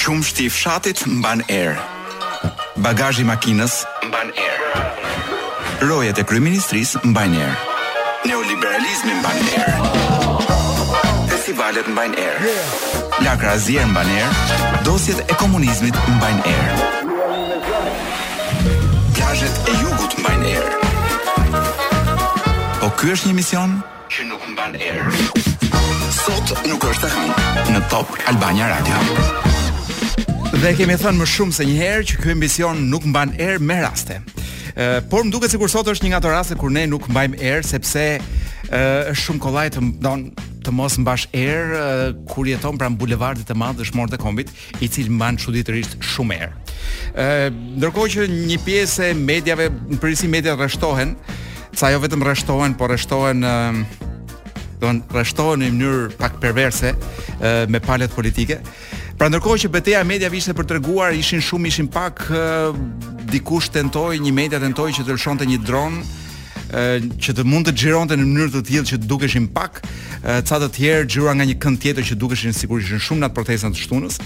Qumështi i fshatit mban erë. Bagazhi i makinës mban erë. Rojet e kryeministrisë mbajnë erë. Neoliberalizmi mban erë. Festivalet mbajnë erë. Lakra azier mban erë. Dosjet e komunizmit mbajnë erë. Plazhet e jugut mbajnë erë. Po ky është një emision që nuk mban erë. Sot nuk është e hënë në Top Albania Radio. Dhe kemi thënë më shumë se një herë që ky emision nuk mban erë me raste. Uh, por më duket sikur sot është një nga ato raste kur ne nuk mbajmë erë sepse uh, është shumë kollaj të don të mos mbash erë uh, kur jeton pranë bulevardit të madh të Dëshmorët e Kombit. i cili mban çuditërisht shumë erë. Ë, ndërkohë që një pjesë e mediave, në përgjithësi mediat rreshtohen, sa jo vetëm rreshtohen, por rreshtohen ë don rreshtohen në mënyrë pak perverse ë me palët politike. Pra ndërkohë që beteja e mediave ishte për të treguar, ishin shumë, ishin pak ë, dikush tentoi, një media tentoi që të lëshonte një dron që të mund të xhironte në mënyrë të tillë që të dukeshin pak, ca të tjerë xhiruan nga një kënd tjetër që dukeshin sikur ishin shumë në atë protestën e të shtunës.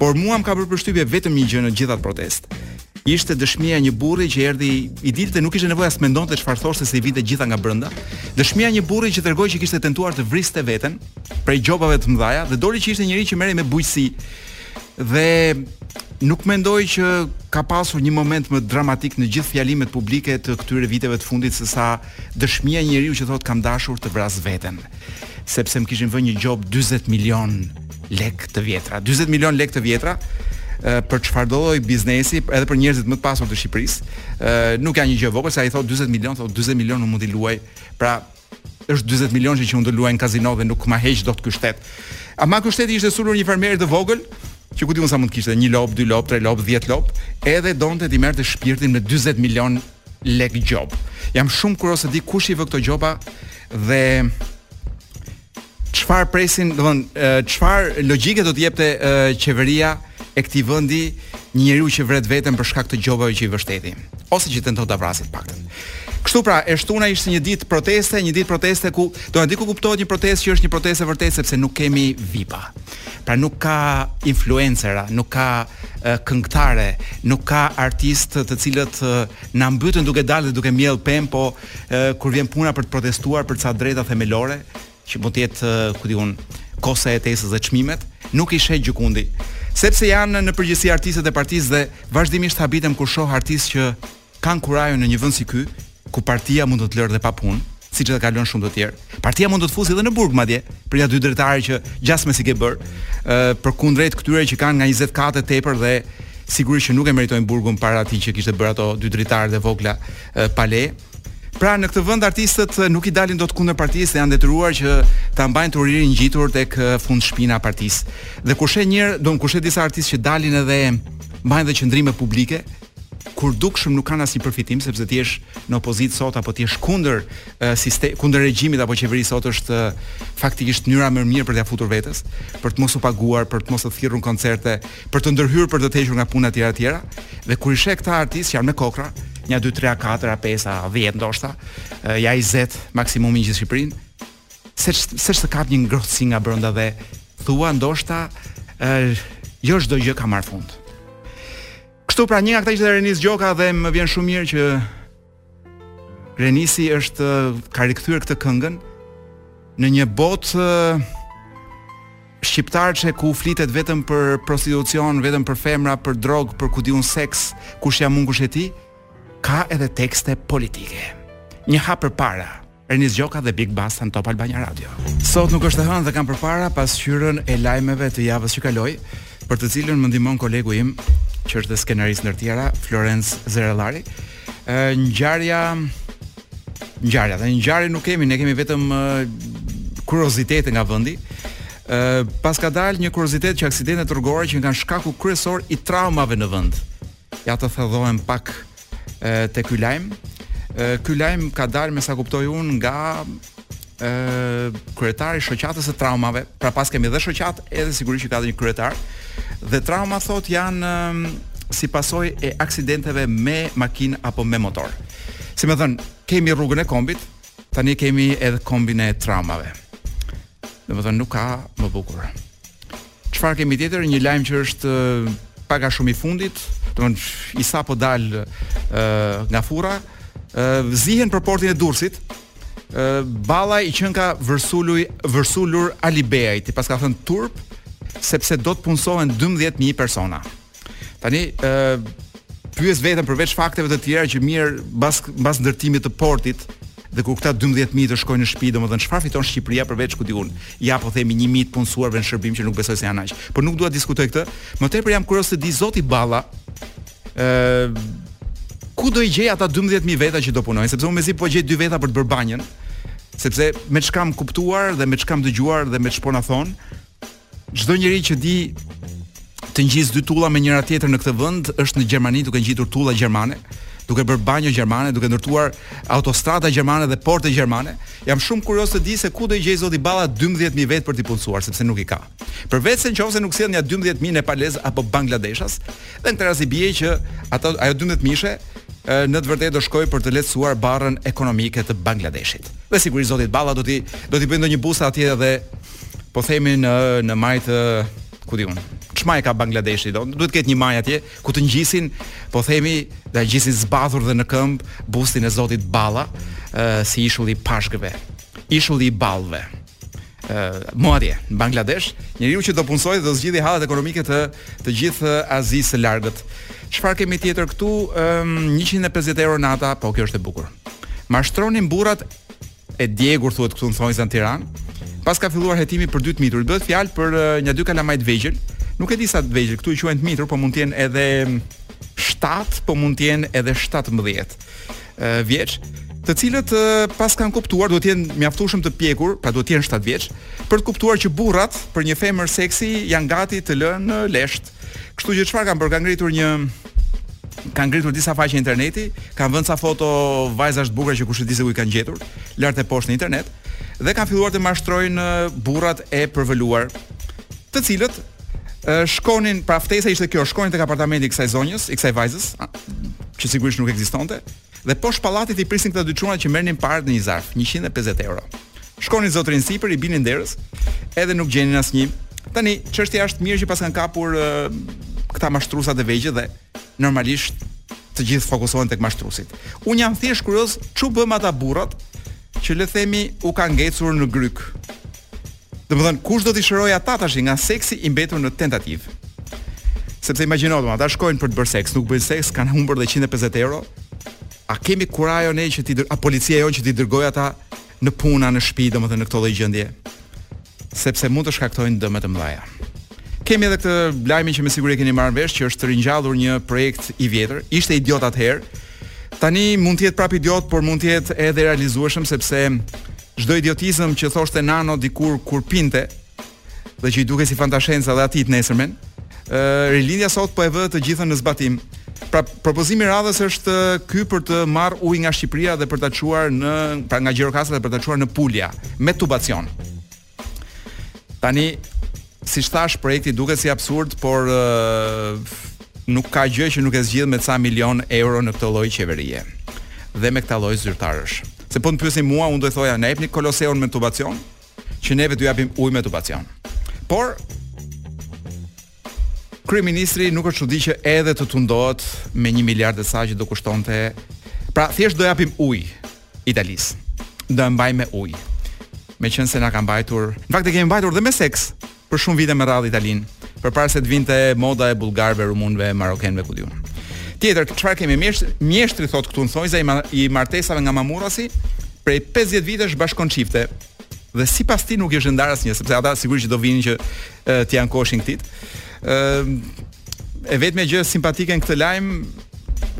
Por mua më ka bërë përshtypje vetëm një gjë në gjithë atë protestë. Ishte dëshmia e një burri që erdhi i dilte nuk ishte nevojë as mendonte çfarë thoshte se i vinte e gjitha nga brenda. Dëshmia e një burri që tregoi që kishte tentuar të vriste veten prej gjobave të mëdha dhe doli që ishte njeri që merrej me bujqësi. Dhe nuk mendoj që ka pasur një moment më dramatik në gjithë fjalimet publike të këtyre viteve të fundit se sa dëshmia e njeriu që thotë kam dashur të vras veten sepse më kishin vënë një gjobë 40 milion lek të vjetra. 40 milion lek të vjetra për çfarëdo lloj biznesi edhe për njerëzit më të pasur të Shqipërisë, nuk janë një gjë e vogël, se ai thotë 40 milion, thotë 40 milion unë mund t'i luaj. Pra, Është dyzet milionshi që mund ta luaj në kazino dhe nuk ma heq dot ky shtet. Ama ky shtet i ishte sulur një fermeri të vogël, që ku di unë sa mund të kishte, një lopë, dy lopë, tre lopë, dhjetë lopë, edhe donte t'i merrte shpirtin me 40 milion lek gjobë. Jam shumë kurioz të di kush i vë këto gjoba dhe Çfarë presim, do të thonë, çfarë logjike do të jepte qeveria e këtij vendi një njeriu që vret veten për shkak të gjobave që i vë shteti, ose që tenton ta vrasë të paktën. Kështu pra, e shtuna ishte një ditë proteste, një ditë proteste ku do na diku kuptohet një protestë që është një protestë e vërtetë sepse nuk kemi vipa. Pra nuk ka influencera, nuk ka këngëtare, nuk ka artistë të cilët na mbytën duke dalë dhe duke mbjellë pemë, po kur vjen puna për të protestuar për ca të drejta themelore, që mund të jetë, ku di unë, kostoja e jetesës dhe çmimet, nuk i sheh gjëkundi, sepse janë në përgjithësi artistët e partisë dhe vazhdimisht habitem kur shoh artistë që kanë kurajën në një vend si ky, ku partia mund të të lërë dhe pa punë, siç edhe ka lënë shumë të tjerë. Partia mund të të fusi edhe në burg madje për ja dy dritare që gjasme s'i ke bër, ë përkundrejt këtyre që kanë nga 20 kate tepër dhe sigurisht që nuk e meritojnë burgun para atij që kishte bërë ato dy dritare të vogla e, pale. Pra në këtë vend artistët nuk i dalin dot kundër partisë dhe janë të detyruar që ta mbajnë turinin ngjitur tek fundshpina e partisë. Dhe kur sheh njëherë, domethënë, kushedi disa artistë që dalin edhe mbajnë dhe qëndrime publike, kur dukshëm nuk kanë asnjë përfitim sepse të jesh në opozitë sot apo të jesh kundër sistem kundër regjimit apo qeverisë sot është faktikisht mënyra më e mirë për t'ia futur vetes, për të mos u paguar, për të mos të thirrur në koncerte, për të ndërhyrë për të të hequr nga puna etj etj. Dhe kur i sheh këta artistë që janë me kokrra, një 2 3 4 5 10 ndoshta, ja 20 maksimumi në gjithë Shqipërinë. Seç të kap një ngrohtësi nga brenda dhe thua ndoshta jo çdo gjë ka marr fund. Kështu pra një nga këta ishte Renis Gjoka dhe më vjen shumë mirë që Renisi është ka rikthyer këtë këngën në një botë shqiptarçe ku flitet vetëm për prostitucion, vetëm për femra, për drogë, për ku di unë seks, kush jam unë kush je ti, ka edhe tekste politike. Një hap përpara. Renis Gjoka dhe Big Basta në Top Albania Radio. Sot nuk është e hënë dhe kam përpara pasqyrën e lajmeve të javës që kaloi, për të cilën më ndihmon kolegu im, që është dhe skenarist ndër të tjera, Florenc Zerellari. Ë ngjarja ngjarja, dhe ngjarje nuk kemi, ne kemi vetëm kuriozitete nga vendi. Ë paska dalë një kuriozitet që aksidentet rrugore qenkan shkaku kryesor i traumave në vend. Ja të thellohem pak e, te ky lajm. Ky lajm ka dalë me sa kuptoj unë nga kryetari i shoqatës së traumave, pra paskemi dhe shoqatë edhe sigurisht që ka dhe një kryetar. Dhe traumat thotë janë si pasojë e aksidenteve me makinë apo me motor. Si me thënë, kemi rrugën e kombit, tani kemi edhe kombin e traumave. Domethënë nuk ka më bukur. Çfarë kemi tjetër? Një lajm që është pak a shumë i fundit, domthonë i sapodalë nga furra, ë zihen për portin e Durrësit. ë Balla i qenka vërsulur vërsulur Alibeajt, i paska thënë turp sepse do të punësohen 12000 persona. Tani ë pyes veten përveç fakteve të tjera që mirë mbas mbas ndërtimit të portit dhe kur këta 12000 të shkojnë në shtëpi, domethënë çfarë fiton Shqipëria përveç ku di unë, ja po themi 1000 të punësuarve në shërbim që nuk besoj se janë aq. Por nuk dua të diskutoj këtë. Më tepër jam kurioz të di zoti Balla ë ku do i gjejë ata 12000 veta që do punojnë, sepse unë mezi po gjej dy veta për të bërë banjën, sepse me çka kam kuptuar dhe me çka kam dëgjuar dhe me ç'po na thon, Çdo njeri që di të ngjisë dy tulla me njëra tjetër në këtë vend është në Gjermani duke ngjitur tulla gjermane, duke bërë banjo gjermane, duke ndërtuar autostrada gjermane dhe porte gjermane. Jam shumë kurioz të di se ku do i gjejë zoti Balla 12000 vetë për të punësuar, sepse nuk i ka. Përveçse nëse nuk sjell nja 12000 nepalezë apo bangladeshas, dhe në këtë rast i bie që ato ajo 12000-she në të vërtetë do shkojë për të lehtësuar barrën ekonomike të Bangladeshit. Dhe sigurisht zoti Balla do t'i do t'i bëjnë ndonjë bust atje dhe po themi në në majë të ku di unë ç'maja ka Bangladeshi, do duhet të ketë një majë atje ku të ngjisin, po themi, ta ngjisin zbathur dhe në këmbë bustin e Zotit Balla, uh, si ishulli i pashkëve, ishulli i ballëve. Uh, mo atje, në Bangladesh, njeriu që do punësojë dhe do zgjidhë hallet ekonomike të të gjithë Azisë së largët. Çfarë kemi tjetër këtu? Um, 150 euro nata, po kjo është e bukur. Mashtronin burrat e djegur, thuhet këtu në thonjëza në Tiranë. Paska filluar hetimi për dy të mitur. Bëhet fjalë për uh, nja dy kalamaj të vegjël. Nuk e di sa të vegjël, këtu i quajnë të mitur, po mund të jenë edhe 7, po mund të jenë edhe 17 uh, vjeç të cilët paskan kuptuar duhet të jenë mjaftueshëm të pjekur, s'duhet të jenë 7 vjeç, për të kuptuar që burrat për një femër seksi janë gati të lënë lesht. Kështu që çfarë kanë bërë? Kanë ngritur një kanë ngritur disa faqe interneti, kanë vënë ca foto vajzash të bukura që kush e di se ku i kanë gjetur, lart e poshtë në internet dhe kanë filluar të mashtrojnë burrat e përvëluar, të cilët shkonin, pra ftesa ishte kjo, shkonin tek apartamenti i kësaj zonjës, i kësaj vajzës, që sigurisht nuk ekzistonte, Dhe poshtë pallatit i prisnin këta dy çuna që merrnin paret në një zarf, njëqind e pesëdhjetë euro. Shkonin zotërinjtë sipër, i binin derës, edhe nuk gjenin asnjë. Tani çështja është mirë që paskan kapur këta mashtruesit e vegjël dhe normalisht të gjithë fokusohen tek mashtruesit. Unë jam thjesht kurioz ç'u bë me ata burrat që le të themi u ka ngecur në grykë. Domethënë kush do t'i shërojë ata tash nga seksi i mbetur në tentativë. Sepse imagjino domethënë, ata shkojnë për të bërë seks, nuk bëjnë seks, kanë humbur dhe 150 euro. A kemi kurajo ne që t'i a policia jonë që t'i dërgojë ata në punë, në shtëpi, domethënë në këtë lloj gjendje? Sepse mund të shkaktojnë dëme të mëdha. Kemi edhe këtë lajmin që me siguri e keni marrë vesh që është ringjallur një projekt i vjetër. Ishte idiot atëherë. Tani mund të jetë prapë idiot, por mund të jetë edhe i realizueshëm sepse Çdo idiotizëm që thoshte Nano dikur kur pinte dhe që i dukej si fantashkencë dhe atij të nesërmen, ë Rilindja sot po e vë të gjithën në zbatim. Pra propozimi i radhës është ky për të marrë ujë nga Shqipëria dhe për ta çuar në pra nga Gjirokastra dhe për ta çuar në Pulia me tubacion. Tani si thashë projekti duket si absurd, por uh, nuk ka gjë që nuk e zgjidh me ca milion euro me këtë lloj qeverie dhe me këtë lloj zyrtarësh. Se po të pyesni mua, unë do të thoja, na jepni koloseun me tubacion, që neve t'ju japim ujë me tubacion. Por kryeministri nuk është çudi që edhe të tundohet me 1 miliard e sa që do kushtonte. Pra thjesht do japim ujë Italisë. Do e mbajmë me ujë. Meqenëse na ka mbajtur, në fakt e kemi mbajtur dhe me seks. për shumë vite me radhë Italinë, përpara se të vinte moda e bullgarëve, rumunëve, marokenëve ku di unë. Tjetër, çfarë kemi mjeshtri, mjeshtri thotë këtu në thonjza i, ma, i martesave nga Mamurrasi, prej 50 vitesh bashkon çifte. Dhe sipas tij nuk i është ndarë asnjë, sepse ata sigurisht që do vinin që t'i ankoheshin këtij. Ë e vetmja gjë simpatike në këtë lajm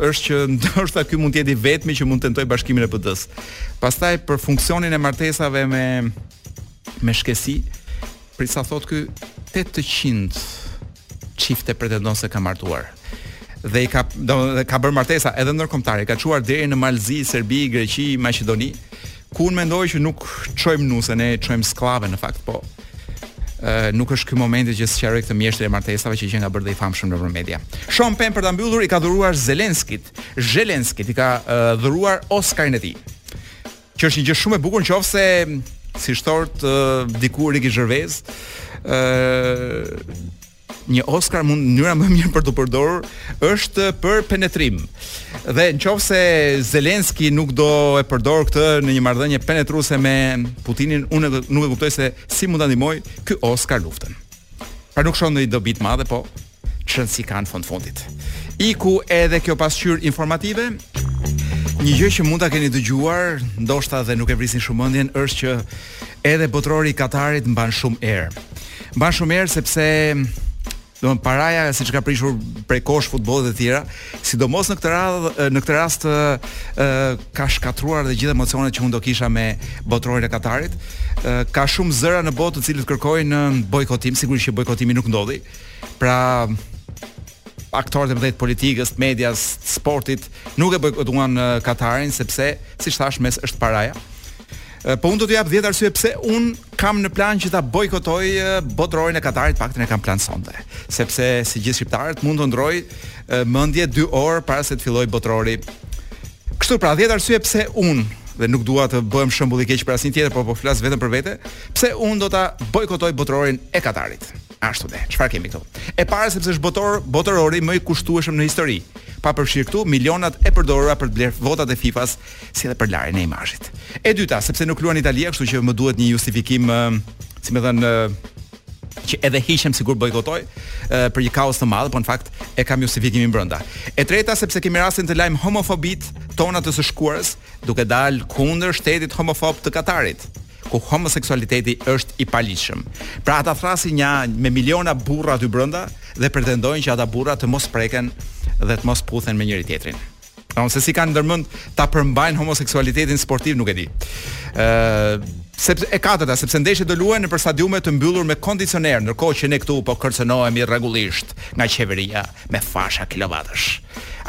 është që ndoshta ky mund të jetë i vetmi që mund të tentojë bashkimin e PD-së. Pastaj për funksionin e martesave me Me shkuesi, për sa thotë ky, 800 çifte pretendon se ka martuar dhe i ka do dhe ka bërë martesa edhe ndërkombëtare, ka çuar deri në Mal të Zi, Serbi, Greqi, Maqedoni. Ku unë mendoj që nuk çojmë nuse, ne çojmë skllave në fakt, po ë nuk është ky momenti që të sqaroj këtë mjeshtër e martesave që qenka bërë dhe i famshëm në media. Sean Penn për ta mbyllur i ka dhuruar Zelenskit, Zelenskit i ka uh, dhuruar Oscarin e tij. Që është një gjë shumë e bukur në qoftë se siç thoshte, diku Ricky Gervais ë uh, një Oscar mund mënyra më mirë për t'u përdorur është për penetrim. Dhe në qoftë se Zelenski nuk do e përdor këtë në një marrëdhënie penetruese me Putinin, unë nuk e kuptoj se si mund ta ndihmojë ky Oscar luftën. Pra nuk shoh ndonjë dobi të madhe, po Ç'rëndësi ka në fund të fundit. Iku edhe kjo pasqyrë informative. Një gjë që mund ta keni dëgjuar, ndoshta dhe nuk e vrisni shumë mendjen, është që edhe botërori i Katarit mban shumë erë. Mban shumë erë sepse dhe aty paraja siç ka prishur prej kohësh futbollin e tjera, sidomos në këtë radhë, në këtë rast ë ka shkatërruar dhe gjithë emocionet që unë do kisha me botërorin e Katarit. Ë ka shumë zëra në botë të cilët kërkojnë bojkotim, sigurisht që bojkotimi nuk ndodhi. Pra aktorët e mëdhenj të politikës, medias, sportit nuk e bojkotuan Katarin sepse siç thashë në mes është paraja. Po unë do t'ju jap 10 arsye pse unë kam në plan që ta bojkotoj botërorin e Katarit, të paktën e kam në plan sonte, sepse si gjithë shqiptarët mund të ndërroj mendje 2 orë para se të fillojë botërori. Kështu pra 10 arsye pse unë dhe nuk dua të bëhem shembull i keq për asnjë tjetër, por po flas vetëm për vete, pse unë do ta bojkotoj botërorin e Katarit. Ashtu dhe, çfarë kemi këtu? E para sepse është botor, botërori më i kushtueshëm në histori. Pa përfshirë këtu milionat e përdorura për të blerë votat e FIFA-s si edhe për larjen e imazhit. E dyta, sepse nuk luan Italia, kështu që më duhet një justifikim, si me thënë, që edhe hiqem sikur bojkotoj për një kauzë të madhe, por në fakt e kam justifikimin brenda. E treta sepse kemi rastin të lajmë homofobitë tona të së shkuarës, duke dalë kundër shtetit homofob të Katarit, ku homoseksualiteti është i paligjshëm. Pra ata thërrasin nja një me miliona burra aty brenda dhe pretendojnë që ata burra të mos preken dhe të mos puthen me njëri tjetrin. Pra se si kanë ndërmend ta përmbajnë homoseksualitetin sportiv nuk e di. Ëh, sepse e katërta sepse ndeshjet do luhen nëpër stadiume të mbyllur me kondicioner, ndërkohë që ne këtu po kërcënohemi rregullisht nga qeveria. me fasha kilovatësh.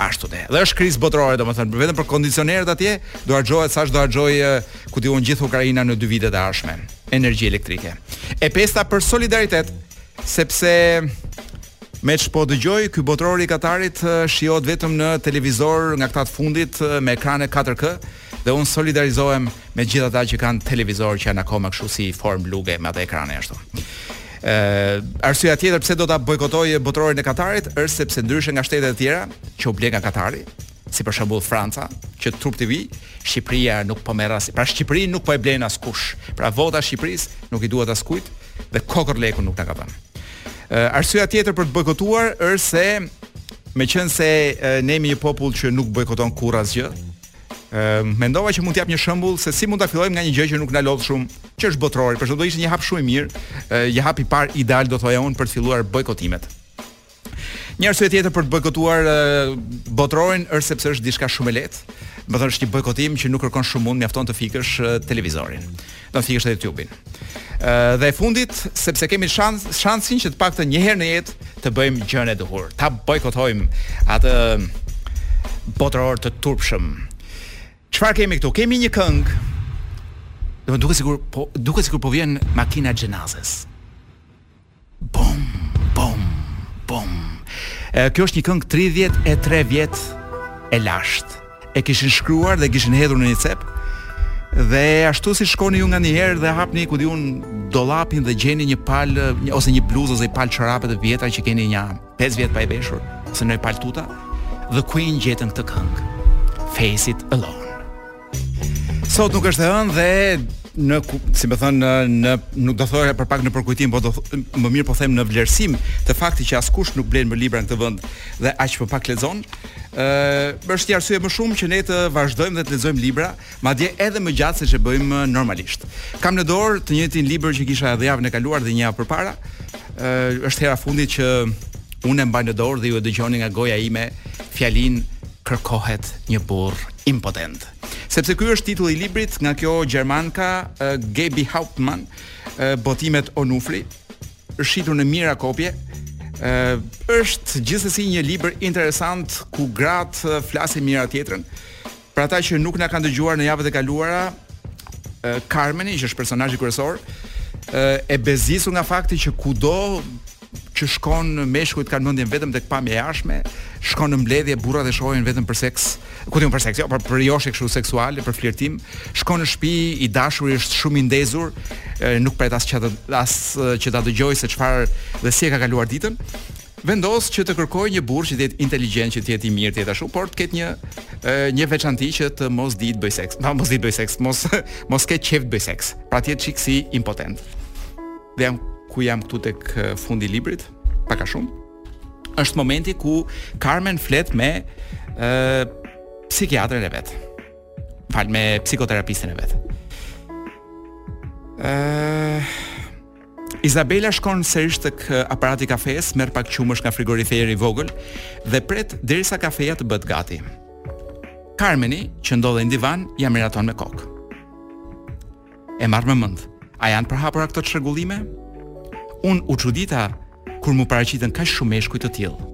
Ashtu de. Dhe është krizë botërore, domethënë, për vetëm për kondicionerët atje, do harxhohet sa do harxhojë ku di unë gjithë Ukraina në dy vitet e ardhshme, energji elektrike. E pesta për solidaritet, sepse me ç'po dëgjoj, ky botërori i Katarit shijohet vetëm në televizor nga këta të fundit me ekrane 4K, Dhe unë solidarizohem me gjithë ata që kanë televizor që janë akoma kështu si formë luge me atë ekranin ashtu. Ë, arsyeja tjetër pse do ta bojkotoj botërorin e Katarit është sepse ndryshe nga shtetet e tjera që u blenë nga Katari, si për shembull Franca, që Trup TV, Shqipëria nuk po merr as. Pra Shqipërinë nuk po e blen askush. Pra vota e Shqipërisë nuk i duhet askujt dhe kokërr leku nuk na ka dhënë. Ë, arsyeja tjetër për të bojkotuar është se meqenëse ne jemi një popull që nuk bojkoton kurrë asgjë, Ëm mendova që mund të jap një shembull se si mund ta fillojmë nga një gjë që nuk na lodh shumë, që është botërori, për shembull do ishte një hap shumë i mirë, një hap i parë ideal do thoja unë për të filluar bojkotimet. Një arsye tjetër për të bojkotuar botërorin është sepse është diçka shumë e lehtë. Domethënë është një bojkotim që nuk kërkon shumë mund, mjafton të fikësh televizorin. Ndoshta dhe YouTube-in. Ë dhe e fundit, sepse kemi shans, shansin që të paktën një herë në jetë të bëjmë gjënë e duhur. Ta bojkotojmë atë botëror të turpshëm. Çfarë kemi këtu? Kemi një këngë. Do të duket sikur po duket sikur po vjen makina e xhenazes. Bom, bom, bom. E, kjo është një këngë 33 vjet e lashtë. E kishin shkruar dhe kishin hedhur në një cep. Dhe ashtu siç shkoni ju nganjëherë dhe hapni ku di unë dollapin dhe gjeni një palë një, ose një bluzë ose një palë çorape të vjetra që keni nja 5 vjet pa i veshur, ose një palë tuta, dhe Queen gjetën këtë këngë. Face it alone. Sot nuk është e hënë dhe në si me thënë, në nuk do thoja për pak në përkujtim, por do më mirë po them në vlerësim të faktit që askush nuk blen më libra në këtë vend dhe aq më pak lexon. ë uh, është një arsye më shumë që ne të vazhdojmë dhe të lexojmë libra, madje edhe më gjatë se ç'e bëjmë normalisht. Kam në dorë të njëjtin libër që kisha edhe javën e kaluar dhe një javë përpara. ë uh, është hera e fundit që unë e mbaj në dorë dhe ju e dëgjoni nga goja ime fjalinë kërkohet një burrë Impotent. Sepse ky është titulli i librit nga kjo gjermanka Gaby Hauptmann, Botimet Onufri, është shitur në mijëra kopje. Ë është gjithsesi një libër interesant ku gratë flasin njëra-tjetrën. Për ata që nuk na kanë dëgjuar në javët e kaluara, Carmeni që është personazhi kryesor, e bezisur nga fakti që kudo që shkon meshkujt kanë mendjen vetëm tek pamja e jashtme, shkon në mbledhje burrat e shohin vetëm për seks, kur them për seks, jo, por për joshje kështu seksuale, për flirtim, shkon në shtëpi, i dashuri është shumë i ndezur, nuk pret as çfarë as që ta dëgjojë se çfarë dhe si e ka kaluar ditën. Vendos që të kërkojë një burrë që të jetë inteligjent, që të jetë i mirë, të jetë ashtu, por të ketë një një veçanti që të mos dijë të bëjë seks. Ja mos dijë të bëjë seks, mos mos ketë qejf të bëjë seks. Pra të jetë çik si impotent. Dhe jam ku jam këtu tek fundi i librit, pak a shumë. Është momenti ku Carmen flet me ë uh, psikiatren e vet. Fal me psikoterapisten e vet. Ë uh, Izabela shkon sërish tek aparati i kafes, merr pak qumësht nga frigoriferi i vogël dhe pret derisa kafeja të bëhet gati. Carmeni, që ndodhej në divan, ia miraton me kokë. E marr me mend. A janë të përhapura këto çrregullime? Unë u çudita kur m'u paraqitën kaq shumë meshkuj të tillë.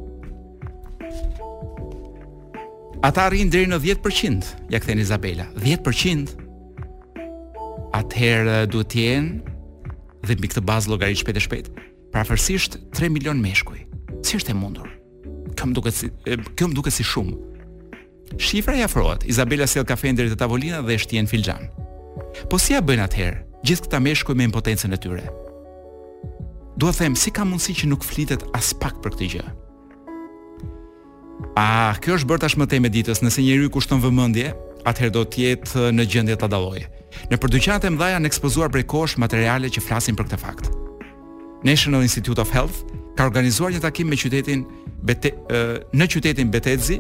Ata arrijnë deri në 10%, ia kthen Izabela. 10%. Atëherë duhet të jenë dhe mbi këtë bazë llogarit shpejt e shpejt, përafërsisht 3 milion meshkuj. Si është e mundur? Kjo më duket si kjo më duket si shumë. Shifra i afrohet, Izabela sjell kafenë deri te tavolina dhe e shtie në filxhan. Po si ia bëjnë atëherë, gjithë këta meshkuj me impotencën e tyre. Dua të them, si ka mundësi që nuk flitet aspak për këtë gjë? Ah, kjo është bërë tashmë temë e ditës, nëse njeriu i kushton vëmendje, atëherë do të jetë në gjendje ta dallojë. Nëpër dyqanet e mëdha janë ekspozuar prej kohësh materiale që flasin për këtë fakt. National Institute of Health ka organizuar një takim me qytetin Bete, në qytetin Betezi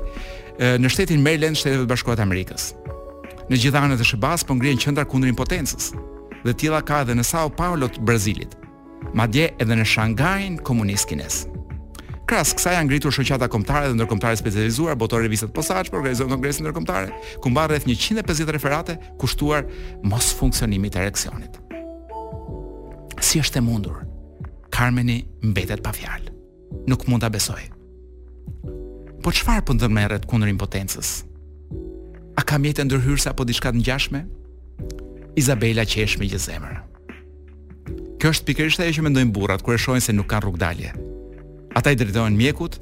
në shtetin Maryland, Shtetet e Bashkuara të Amerikës. Në gjithë anët e SHBA-s po ngrihen qendra kundër impotencës. Të tilla ka edhe në Sao Paulo të Brazilit, madje edhe në Shangain komunist kinez. Krahas kësaj janë ngritur shoqata kombëtare dhe ndërkombëtare të specializuara, botohen revista të posaçme, organizohen kongrese ndërkombëtare, ku mbahen rreth 150 referate kushtuar mosfunksionimit të ereksionit. Si është e mundur? Carmeni mbetet pa fjalë. Nuk mund ta besojë. Po çfarë po ndërmerret kundër impotencës? A ka mjete ndërhyrëse apo diçka të ngjashme? Izabela qesh me gjithë zemër. Kjo është pikërisht ajo që mendojnë burrat kur e shohin se nuk kanë rrugdalje. Ata i drejtohen mjekut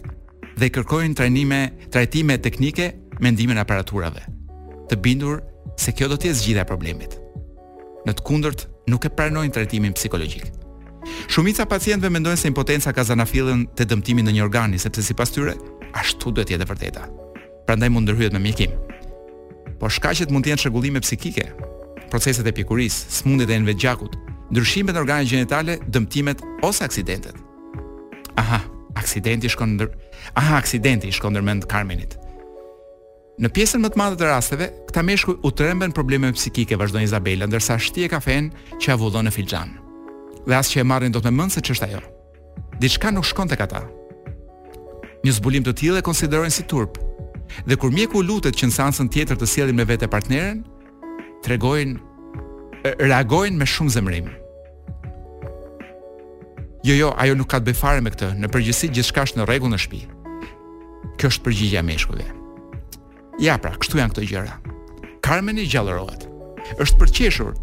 dhe kërkojnë trajnime, trajtime teknike me ndihmën e aparaturave, të bindur se kjo do të jetë zgjidhja e problemit. Në të kundërt, nuk e pranojnë trajtimin psikologjik. Shumica e pacientëve mendojnë se impotenca ka zanafillën te dëmtimi në një organ, sepse sipas tyre, ashtu duhet të jetë e vërteta. Prandaj mund ndërhyhet me mjekim. Por shkaqet mund të jenë çrregullime psikike, proceset e pjekurisë, sëmundjet e enëve të gjakut, ndryshimet në organet gjenitale, dëmtimet ose aksidentet. Aha, aksidenti shkon ndër Aha, aksidenti shkon ndër mend Karmenit. Në pjesën më të madhe të rasteve, këta meshkuj u tremben problemeve psikike, vazhdon Izabela, ndërsa shtie kafenë që avullon në filxhan. Dhe as që e marrin dot me mend se ç'është ajo. Diçka nuk shkon tek ata. Një zbulim të tillë e konsiderojnë si turp. Dhe kur mjeku u lutet që në seancën tjetër të sjellin me vete partneren, tregojnë reagojnë me shumë zemërim. Jo, jo, ajo nuk ka të bëjë fare me këtë. Në përgjithësi gjithçka është në rregull në shtëpi. Kjo është përgjigja e meshkujve. Ja pra, kështu janë këto gjëra. Karmeni gjallërohet. Është përqeshur.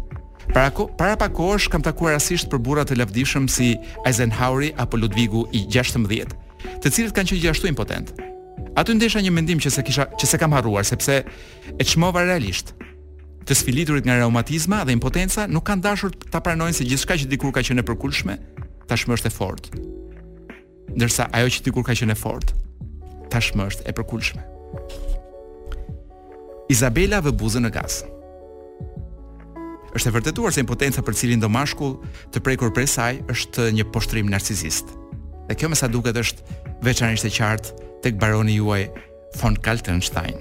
Para ko, para pak kohësh kam takuar rastisht për burra të lavdishëm si Eisenhoweri apo Ludvigu i 16, të cilët kanë qenë gjithashtu impotentë. Aty ndesha një mendim që s'e kisha që s'e kam harruar sepse E çmova realisht. Të sfiliturit nga reumatizma dhe impotenca nuk kanë dashur ta pranojnë se gjithçka që dikur ka qenë e përkulshme, tashmë është e fortë. Ndërsa ajo që dikur ka qenë e fortë, tashmë është e përkulshme. Izabela vë buzën në gaz. Është e vërtetuar se impotenca për cilindo mashkull të prekur prej saj është një poshtërim narcizist. Dhe kjo me sa duket është veçanërisht e qartë tek baroni juaj von Kaltenstein.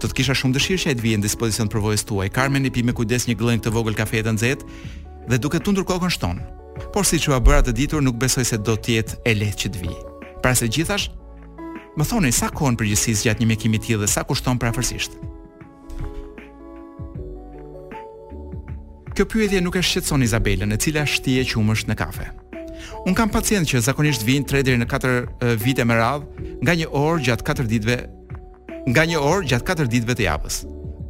Do të kisha shumë dëshirë që ai të vijë në dispozicion përvojës tuaj. Karmeni pi me kujdes një gllënjkë të vogël kafe të nxehtë dhe duke tundur kokën shton. Por siç jua bëra të ditur, nuk besoj se do të jetë e lehtë që të vijë. Para së gjithash, më thoni sa kohë në përgjithësi zgjat një mjekim i tillë dhe sa kushton përafërsisht. Kjo pyetje nuk e shqetëson Izabelën, e cila shtie qumësht në kafe. Unë kam pacientë që zakonisht vijnë 3 deri në 4 vite me radhë, nga një orë gjatë 4 ditëve nga një orë gjatë 4 ditëve të javës.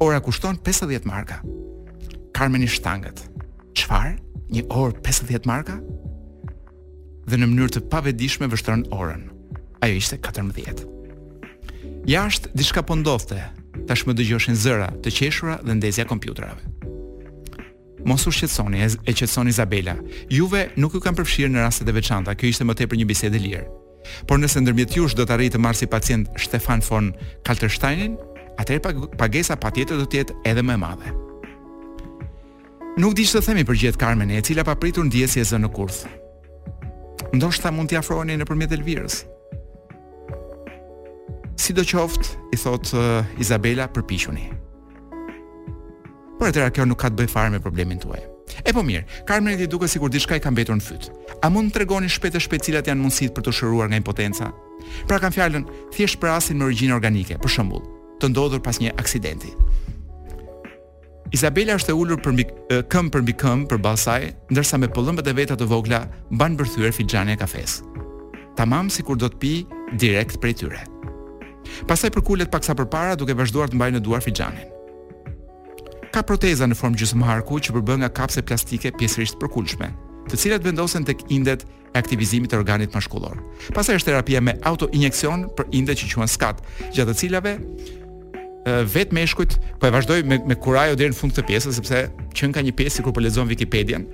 Ora kushton 50 marka. Karmeni shtanget. Çfarë? Një orë 50 marka? dhe në mënyrë të pavetëdijshme vështron orën. Ajo ishte 14. Jashtë diçka po ndodhte. Tashmë dëgjoheshin zëra të qeshura dhe ndezja e kompjuterave. Mos u shqetësoni, e qetëson Izabela. Juve nuk ju kam përfshirë në rastet e veçanta, kjo ishte më tepër një bisedë e lirë. Por nëse nëpërmjet jush do të arrij të marr si pacient Stefan von Kaltensteinin, atëherë pagesa patjetër do të jetë edhe më e madhe. Nuk di ç'të themi, përgjigjet Karmeni, e cila papritur ndihet e zënë në kurth. Ndoshta mund t'i afroheni nëpërmjet Elvirës. Sidoqoftë, i thotë uh, Izabela, përpiquni. Por atëra kjo nuk ka të bëjë fare me problemin tuaj. E po mirë, Karmenit i duket sikur diçka i ka mbetur në fyt. A mund të tregoni shpejt e shpejt cilat janë mundësitë për t'u shëruar nga impotenca? Pra e kam fjalën thjesht për rastin me origjinë organike, për shembull, të ndodhur pas një aksidenti. Izabela është e ulur përmbi, këmbë përmbi këmbë përballë saj, ndërsa me pëllëmbët e veta të vogla mban mbërthyer filxhanin e kafesë. Tamam sikur do të pijë direkt prej tyre. Pastaj përkulet paksa përpara duke vazhduar të mbajë në duar filxhanin. Ka proteza në formë gjysmëharku që përbëhen nga kapse plastike pjesërisht përkulshme, të cilat vendosen tek indet e aktivizimit të organit mashkullor. Pastaj është terapia me autoinjeksion për indet që quhen skat, gjatë të cilave vetë meshkujt po e vazhdoj me me kurajo deri në fund këtë pjesë sepse qenka një pjesë sikur po lexon Wikipedian,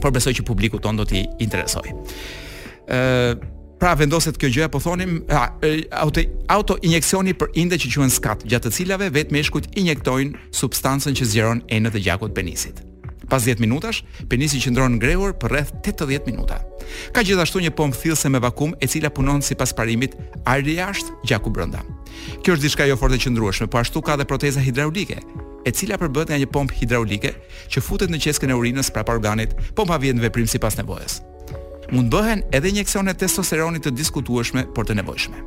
por besoj që publikut tonë do t'i interesojë. Ë pra vendoset kjo gjëja po thonim a, auto autoinjeksioni për indet që quhen skat, gjatë të cilave vetë meshkujt injektojnë substancën që zgjeron enët e gjakut të penisit. Pas 10 minutash, penisi qëndron ngrehur për rreth 80 minuta. Ka gjithashtu një pompë thithëse me vakuum e cila punon sipas parimit ajri jashtë, gjaku brenda. Kjo është diçka jo fort e qëndrueshme, po ashtu ka edhe proteza hidraulike, e cila përbëhet nga një pompë hidraulike që futet në qeskën e urinës prapa organit, pompa vihet në veprim sipas nevojës. Mund të bëhen edhe injeksione testosteroni të diskutueshme, por të nevojshme.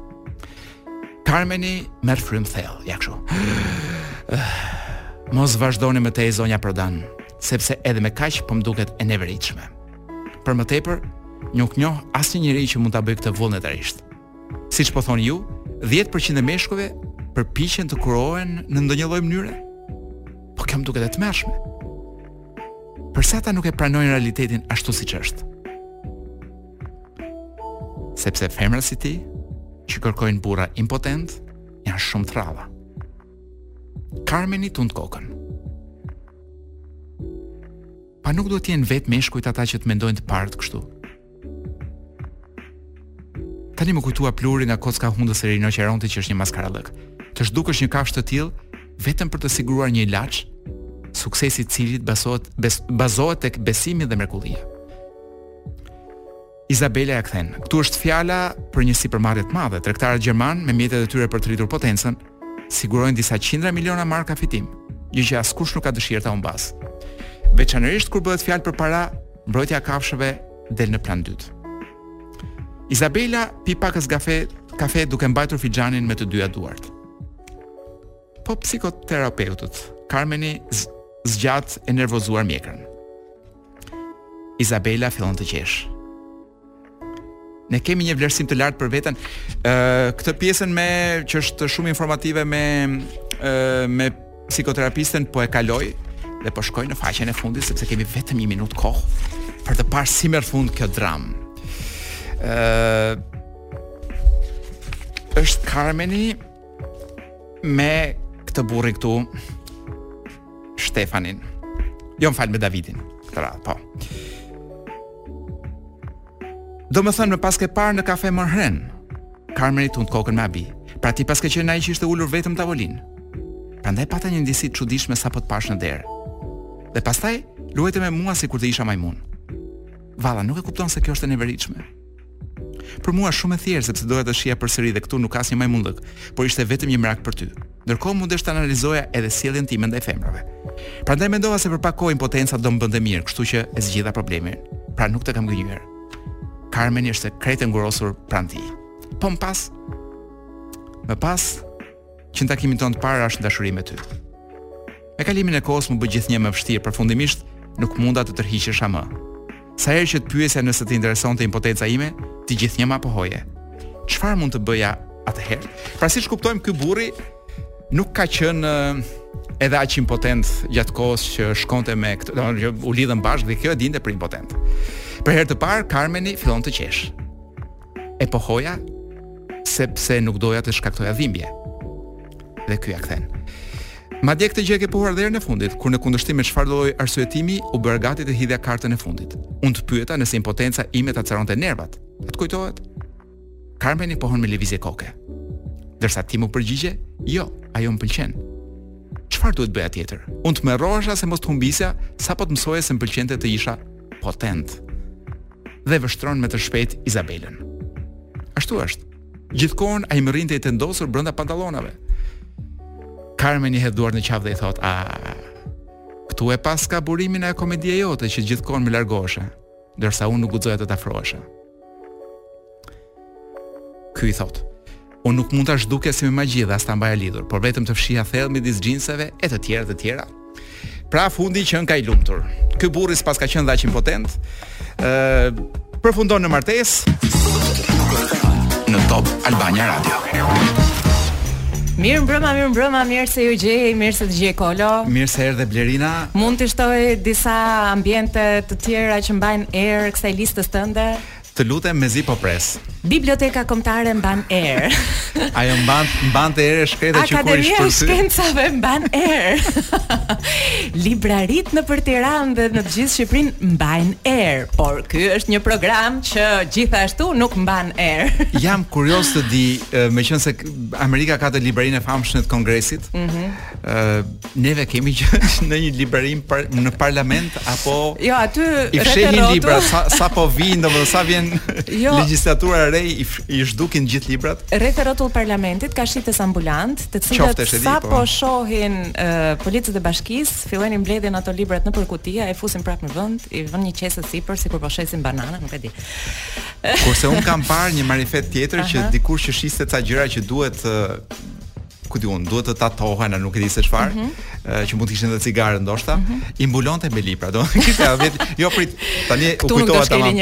Karmeni merr frymë thellë, ja kështu. Mos vazhdoni më tej zonja Prodan, sepse edhe me kaq po më duket e neveritshme. Për më tepër, nuk njoh asnjë njeri që mund ta bëjë këtë vullnetarisht. Siç po thoni ju, 10% e meshkujve përpiqen të kurohen në ndonjë lloj mënyre. Po kjo më duket e tmerrshme. Përse ata nuk e pranojnë realitetin ashtu siç është? Sepse femra si ti, që kërkojnë burra impotentë, janë shumë të rralla. Karmeni tund kokën. Po a nuk duhet të jenë vetë meshkujt ata që të mendojnë të parët kështu. Tani më kujtua pluhuri nga kocka e hundës së rinoqerontit që është një maskarallëk. Të zhdukësh një kafshë të tillë vetëm për të siguruar një ilaç, suksesi i të cilit bazohet bes, bazohet tek besimi dhe mrekullia. Izabela ja kthen. Ktu është fjala për një sipërmarrje të madhe. Tregtarët gjermanë me mjetet e tyre për të rritur potencën sigurojnë disa qindra miliona marka fitim, gjë që askush nuk ka dëshirë ta humbasë. Veçanërisht kur bëhet fjalë për para, mbrojtja e kafshëve del në plan dytë. Izabela pi pakëz kafe duke mbajtur filxhanin me të dyja duart. Po psikoterapeutët, Carmeni zgjat e nervozuar mjekrën. Izabela fillon të qeshë. Ne kemi një vlerësim të lartë për veten. Ë uh, këtë pjesën me që është shumë informative me ë uh, me psikoterapisten po e kaloj dhe po shkoj në faqen e fundit sepse kemi vetëm 1 minutë kohë për të parë si merr fund kjo dramë. Ë uh, është Carmeni me këtë burrin këtu Shtefanin. Jo më fal me Davidin. Këtë radhë, po. Domethënë më paske parë në kafe Mohren. Karmeni tund kokën me habi. Pra ti paske qenë ai që ishte ulur vetëm në tavolinë. Prandaj pata një ndjesi të çuditshme sapo të pashë në derë. Dhe pastaj luajte me mua sikur të isha majmun. Vallë, nuk e kupton se kjo është e neveritshme. Për mua shumë e thjeshtë sepse doja të shihja përsëri dhe këtu nuk ka asnjë majmunllëk, por ishte vetëm një merak për ty. Ndërkohë munda të analizoja edhe sjelljen time ndaj femrave. Prandaj mendova se për pak kohë impotenca do më bënte mirë, kështu që e zgjidha problemin. Pra nuk të kam gënjyer. Carmeni është krejt e ngurosur pranë tij. Po më pas, më pas që në takimin tonë të parë rashë në dashuri me ty. Me kalimin e kohës m'u bë gjithnjë më vështirë, përfundimisht nuk munda të tërhiqesha më. Sa herë që të pyesja nëse të interesonte impotenca ime, ti gjithnjë ma pohoje. Çfarë mund të bëja atëherë? Pra siç kuptojmë ky burri nuk ka qenë edhe aq impotent gjatë kohës që shkonte me këtë, domethënë u lidhën bashkë dhe kjo e dinte për impotent. Për herë të parë Carmeni fillon të qeshë. e pohoja sepse nuk doja të shkaktoja dhimbje. Dhe ky ja kthen. Madje këtë gjë e ke pohuar edhe herën e fundit, kur në kundërshtim me çfarëdo lloj arsyetimi u bëra gati të hidhja kartën e fundit. Unë të pyeta nëse impotenca ime ta acaronte nervat. A të kujtohet? Carmeni pohon me lëvizje koke. Ndërsa ti m'u përgjigje, jo, ajo më pëlqen. Çfarë duhet të bëja tjetër? Unë tmerrohesha se mos të humbisja, sapo të mësoje se më pëlqente të isha potent. dhe vështron me të shpejtë Izabelën. Ashtu është. Gjithë kohën ai më rrinte i tendosur brenda pantallonave. Carmeni i hedh duart në qafë dhe i thotë, "A këtu e paska burimin ajo komedia jote që gjithë kohën më largoheshe, ndërsa unë nuk guxoja të të afrohesha." Ky i thotë, unë nuk mund ta zhdukja si me magji dhe as ta mbaja lidhur, por vetëm ta fshihja thellë midis xhinseve e të tjera të tjera. Pra fundi që ka i lumtur. Ky burri sipas ka qenë dhe aq impotent, ë përfundon në martesë në Top Albania Radio. Mirëmbrëma, mirëmbrëma, mirë se ju gjej, mirë se të gjej Kolo. Mirë se erdhe Blerina. Mund të shtoj disa ambiente të tjera që mbajnë erë kësaj listës tënde? Të lutem, mezi po pres. Biblioteka Kombëtare mban erë. Ajo mban mbante erë e shkreta që kur i shpërthy. Akademia e Shkencave mban erë. Libraritë nëpër Tiranë dhe në të gjithë Shqipërinë mbajnë erë, por ky është një program që gjithashtu nuk mban erë. Jam kurioz të di, e, meqenëse k- Amerika ka atë librarinë e famshme të Kongresit. neve kemi një librari në par, në parlament apo jo aty i fshehin librat sa sapo vijnë domethënë sa vjen jo, legjislatura e re i, i zhdukin gjithë librat rreth rrotull parlamentit ka shitës ambulantë të cilët sapo, po shohin uh, policët e bashkisë fillojnë mbledhin ato librat nëpër kutia i fusin prapë në vend i vënë një qese sipër sikur po shesin banana nuk e di kurse un kam parë një marifet tjetër që dikush që shiste ca gjëra që duhet uh, ku di un duhet të tatohen a nuk e di se çfarë mm -hmm. që mund të kishin edhe cigare ndoshta mm -hmm. i mbulonte me libra do kishte ja 10 jo prit tani m'u kujtua tamam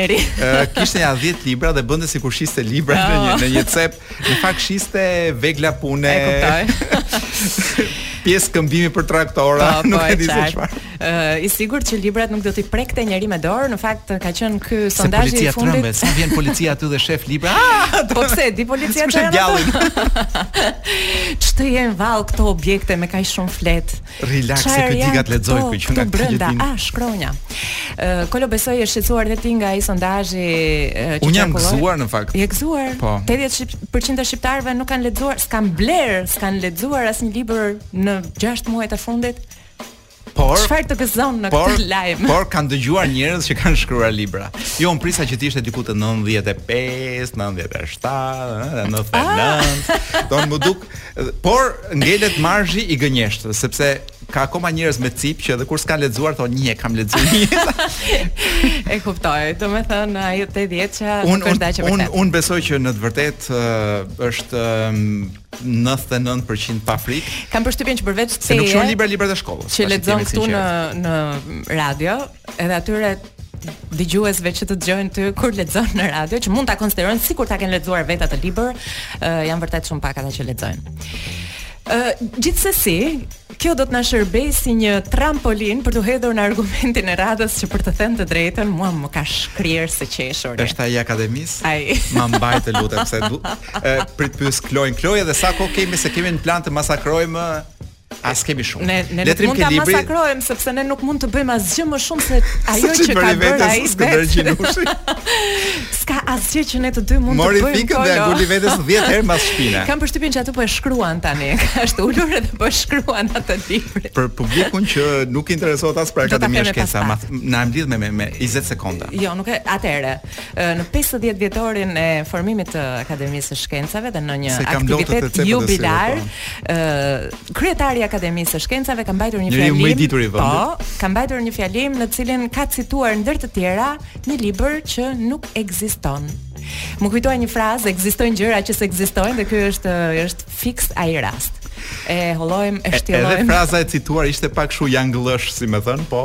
kishte ja 10 libra dhe bënte sikur shiste libra oh. në një në një cep në fakt shiste vegla pune e kuptoj pjesë këmbimi për traktora, pa, po, nuk e di se çfarë. Ëh, i sigurt që librat nuk do t'i prekte njeri me dorë, në fakt ka qenë ky sondazhi i fundit. Policia trembet, sa vjen policia aty dhe shef libra. Ah! Po pse di policia ç'janë ato? Ç'të jenë vallë këto objekte me kaq shumë fletë. Relax se ky digat lexoj ku që nga brenda. Ah, shkronja. Ëh, Kolo besoj je shqetësuar dhe ti nga ai sondazhi që Unë jam gëzuar në fakt. Je gëzuar? Po. 80% e shqiptarëve nuk kanë lexuar, s'kanë blerë, s'kanë lexuar asnjë libër në 6 muajt e fundit. Por çfarë të gëzon në këtë lajm? Por kanë dëgjuar njerëz që kanë shkruar libra. Jo, un prisa që të ishte diku te 95, 97, 99. Do më duk, por ngelet marzhi i gënjeshtrës, sepse ka akoma njerëz me cipë që edhe kur s'kanë lexuar thonë një e kam lexuar. e kuptoj. Domethënë ajo 80 që un, është dashur. Un un besoj që në të vërtetë është 99% pa frikë. Kam përshtypjen që përveç teje. Se nuk shkruan libra librat e shkollës. Që lexon këtu në në radio, edhe atyre dëgjuesve që të dëgjojnë ty kur lexon në radio, që mund ta konsiderojnë sikur ta kenë lexuar vetë atë libër, uh, janë vërtet shumë pak ata që lexojnë. Ë uh, gjithsesi, Kjo do të na shërbejë si një trampolin për t'u hedhur në argumentin e radhës që për të thënë të drejtën, mua më ka shkrirë së qeshur. Është ai akademis? Ai. Ma mbaj të lutem se du. E prit të pyes Kloin, Kloi edhe sa kohë kemi se kemi në plan të masakrojmë As kemi shumë. Ne ne nuk mund ta masakrojmë sepse ne nuk mund të bëjmë asgjë më shumë se ajo që ka bërë ai vetë. Ska asgjë që ne të dy mund të bëjmë. Mori thikën dhe ia nguli vetes 10 herë mbas shpine. Kam përshtypjen që atë po e shkruan tani. Është ulur edhe po e shkruan atë libër. Për publikun që nuk i interesohet as për Akademinë e Shkencave, ma përmblidh me me, me 20 sekonda. Jo, nuk e... atëherë. Në 50 vjetorin e formimit të Akademisë së Shkencave dhe në një aktivitet jubilar, ë po. kryetari i Akademisë së Shkencave ka mbajtur një fjalim. Po, ka mbajtur një fjalim në të cilin ka cituar ndër të tjera një libër që nuk ekziston. Më kujtoi një frazë, ekzistojnë gjëra që s'ekzistojnë dhe ky është është fiks ai rast. E hollojmë, e shtjellojmë. Edhe fraza e cituar ishte pak kështu jangëllësh, si me thënë, po.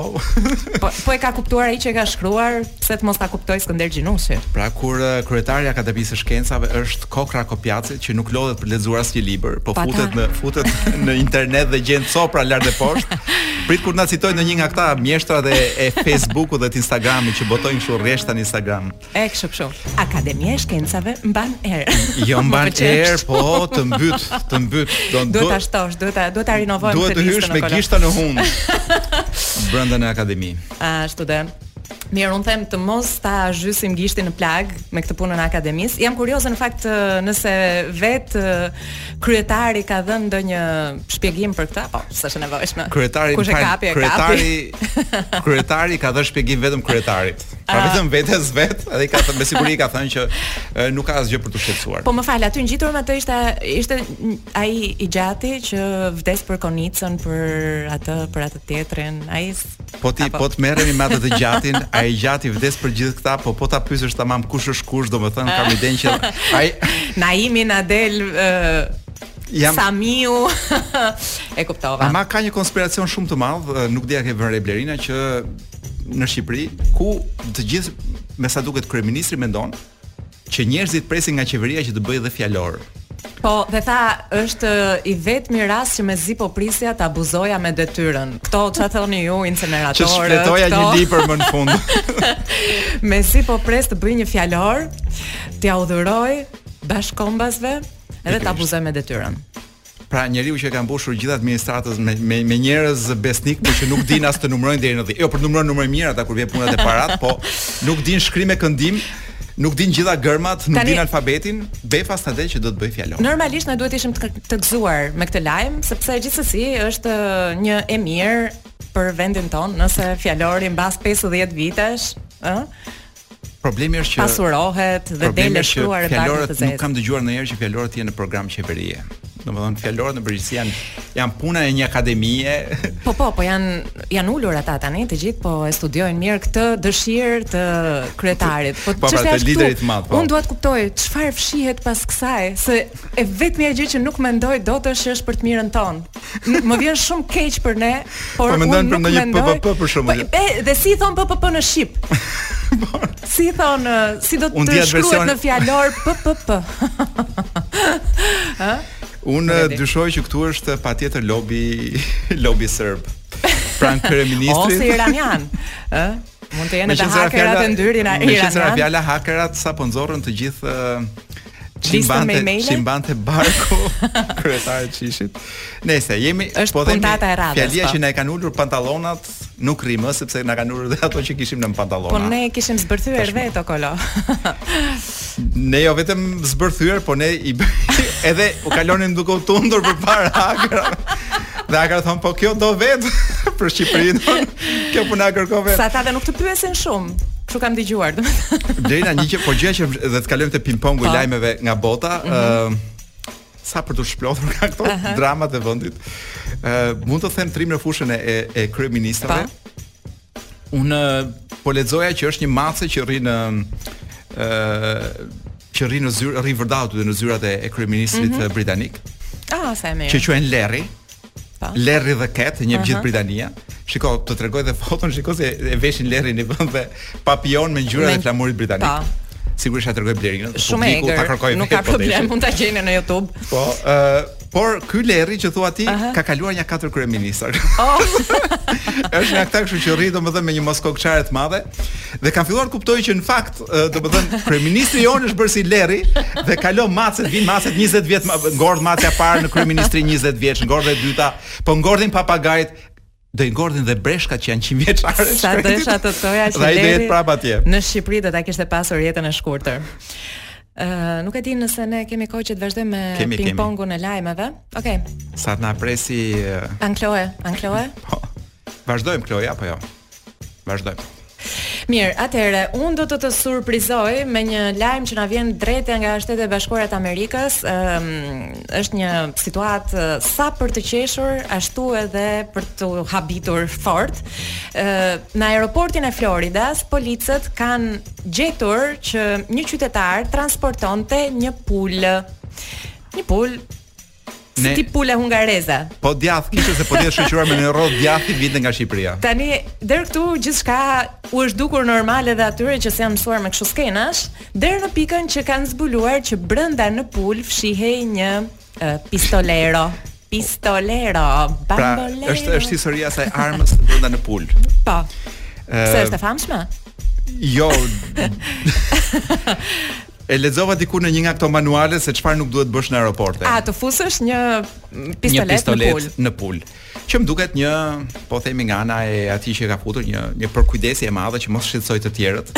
po. Po e ka kuptuar ai që e ka shkruar, pse të mos ta kuptojë Skënder Gjinushi. Pra kur kryetari i Akademisë së Shkencave është kokrra kopjaci, që nuk lodhet për të lexuar asnjë libër, po futet në futet në internet dhe gjen copra lart e poshtë. Prit kur na citojë ndonjë nga këta mjeshtrat e Facebookut dhe të Instagramit që botojnë kështu rreshta në Instagram. E kështu kështu. Akademia e Shkencave mban erë. Jo mban erë, po të mbyt, të mbyt. Do duhet ta shtosh, duhet ta duhet ta rinovojmë këtë listë. Duhet të hysh me gishta në hundë. Brenda në akademi. Ashtu dhe. Mirë, unë them të mos ta zhysim gishtin në plagë me këtë punën e akademisë. Jam kurioze në fakt nëse vetë kryetari ka dhënë ndonjë shpjegim për këtë, po, s'është e nevojshme. Kryetari kush e kapi, e kryetari, kapi. kryetari ka dhënë shpjegim vetëm kryetarit. Pra ah. vetëm vetes së vet, edhe ka thënë me siguri ka thënë që e, nuk ka asgjë për t'u shqetësuar. Po më fal, aty ngjitur me atë ishte ishte ai i gjati që vdes për Konicën, për atë, për atë tjetrin. Ai Po ti po të merremi me atë të gjatin, ai i gjati vdes për gjithë këta, po po ta pyesësh tamam kush është kush, domethënë kam idenë që ai Naimi na del Samiu e kuptova. Ama ka një konspiracion shumë të madh, nuk di a e ke vënë re Blerina që në Shqipëri ku të gjithë me sa duket kryeministri mendon që njerëzit presin nga qeveria që të bëjë dhe fjalor. Po, dhe tha, është i vetmi rast që mezi po prisja të abuzoja me detyrën. Këto, ça thoni ju, inceneratorët, këto... Që shfletova një libër më në fund. mezi po pres të bëj një fjalor, t'jua dhuroj bashkëkombasve, edhe të abuzoj me detyrën. Pra njeriu që e ka mbushur gjithë administratën me me, me njerëz besnikë, por që nuk dinë as të numërojnë deri në 10. Jo, për numëruar numërojnë mirë ata kur vjen puna te paratë, po nuk dinë shkrim e këndim, nuk dinë gjithë gërmat, nuk Tani, dinë alfabetin, befas na del që do të bëjë fjalor. Normalisht ne duhet të ishim të, të gëzuar me këtë lajm, sepse gjithsesi është një e mirë për vendin tonë, nëse fjalori mbas 50 vitesh, ë, Problemi është që pasurohet dhe del e shkruar e bardhë në të zezë. Nuk kam dëgjuar ndonjëherë që fjalorët janë në program qeverie. Domethënë fjalorët në përgjithësi janë janë puna e një akademie. Po po, po janë janë ulur ata tani, të gjithë po e studiojnë mirë këtë dëshirë të kryetarit. Po, po çfarë është liderit të madh? Po. Unë dua të kuptoj çfarë fshihet pas kësaj, se e vetmja gjë që nuk mendoj dot është që është për të mirën tonë. Më vjen shumë keq për ne, por po mendon për ndonjë PPP për shembull. Po, e, dhe si i thonë PPP në shqip? Po. si thonë, si do të shkruhet version... në fjalor PPP? Ë? Unë dyshoj që këtu është patjetër lobi lobi serb. Pranë kryeministrit. Ose iranian, ë? Mund të jenë edhe hakerat e ndyrë ira iranianë. Meqë ra fjala hakerat sapo nxorrën të gjithë Ç'i mbante, ç'i mbante barku kryetarit të SHISH-it. Nëse jemi është po themi fjalia po. që na e kanë ulur pantallonat nuk rri më sepse na kanë ulur dhe ato që kishim nën pantallona. Po ne i kishim zbërthyer vetë o kolo. Ne jo vetëm zbërthyer, po ne i edhe u kalonim duke u tundur përpara atyre. Dhe ata thonë po kjo do vetë për Shqipërinë. Kjo po na kërkon vetë. Se ata dhe nuk të pyesin shumë. Kështu kam dëgjuar, domethënë. Blerina, një gjë, po gjëja që dhe të kalojmë te ping-pongu i po. lajmeve nga bota, ë mm -hmm. uh, sa për t'u shplodhur nga këto uh -huh. dramat e vendit. ë uh, mund të them të rrimë në fushën e e, e kryeministrave. Po. Unë po lexoja që është një mace që rri në ë që rri në zyrë, rri vërdallë në zyrat e, e kryeministrit mm -hmm. britanik. Ah, sa e mirë. Që quhet Larry. Po. Larry the Cat, e njeh gjithë Britania. Shiko, të tregoj dhe foton, shiko si e veshin Lerri në vend dhe papion me ngjyrat e flamurit britanik. Po. Sigurisht ia tregoj Blerinës. Shumë e gjerë. Nuk ka po problem, mund ta gjeni në YouTube. Po, ë Por ky Lerri që thua ti uh -huh. ka kaluar nja katër kryeministra. Oh. Është nga ata kështu që rri domethënë me një moskokëçarje të madhe dhe kanë filluar të kuptojnë që në fakt domethënë kryeministri jonë është bërë si Lerri dhe kalojnë macet, vijnë macet 20 vjet ngordh macja e parë në kryeministri 20 vjeç, ngordh e dyta, po ngordhin papagajt, do i ngordhin dhe breshkat që janë 100 vjeçare. Sa desha të thoja që ai do jetë prapë atje. Në Shqipëri do ta kishte pasur jetën e shkurtër. Ë, uh, nuk e di nëse ne kemi kohë që të vazhdojmë me ping-pongun e lajmeve. Okej. Okay. Sa të na presë uh... Ankloe, Ankloe? Po. Vazhdojmë Kloja apo jo? Vazhdojmë. Mirë, atëherë unë do të të surprizoj me një lajm që na vjen drejt nga Shtetet e Bashkuara të Amerikës. Ëm um, është një situatë sa për të qeshur, ashtu edhe për t'u habitur fort. Ë uh, në aeroportin e Floridas, policët kanë gjetur që një qytetar transportonte një pulë. Një pulë Si ti pula hungareze. Po djath kishte se po të ishte shoqëruar me një rrotë djathi vinte nga Shqipëria. Tani der këtu gjithçka u është dukur normale dhe atyre që s'janë mësuar me kështu skenash, der në pikën që kanë zbuluar që brenda në pulë fshihej një uh, pistolero. Pistolero, pra, bambolero. Pra, është është historia e asaj armës brenda në pulë. Po. Pse është e famshme? Jo. E lexova diku në një nga këto manuale se çfarë nuk duhet bësh në aeroporte. A, të fusësh një pistoletë, një pistoletë në pulë. Në pulë. Që më duket një, po themi nga ana e atij që ka futur një një përkujdesje e madhe që mos shqetësojë të tjerët.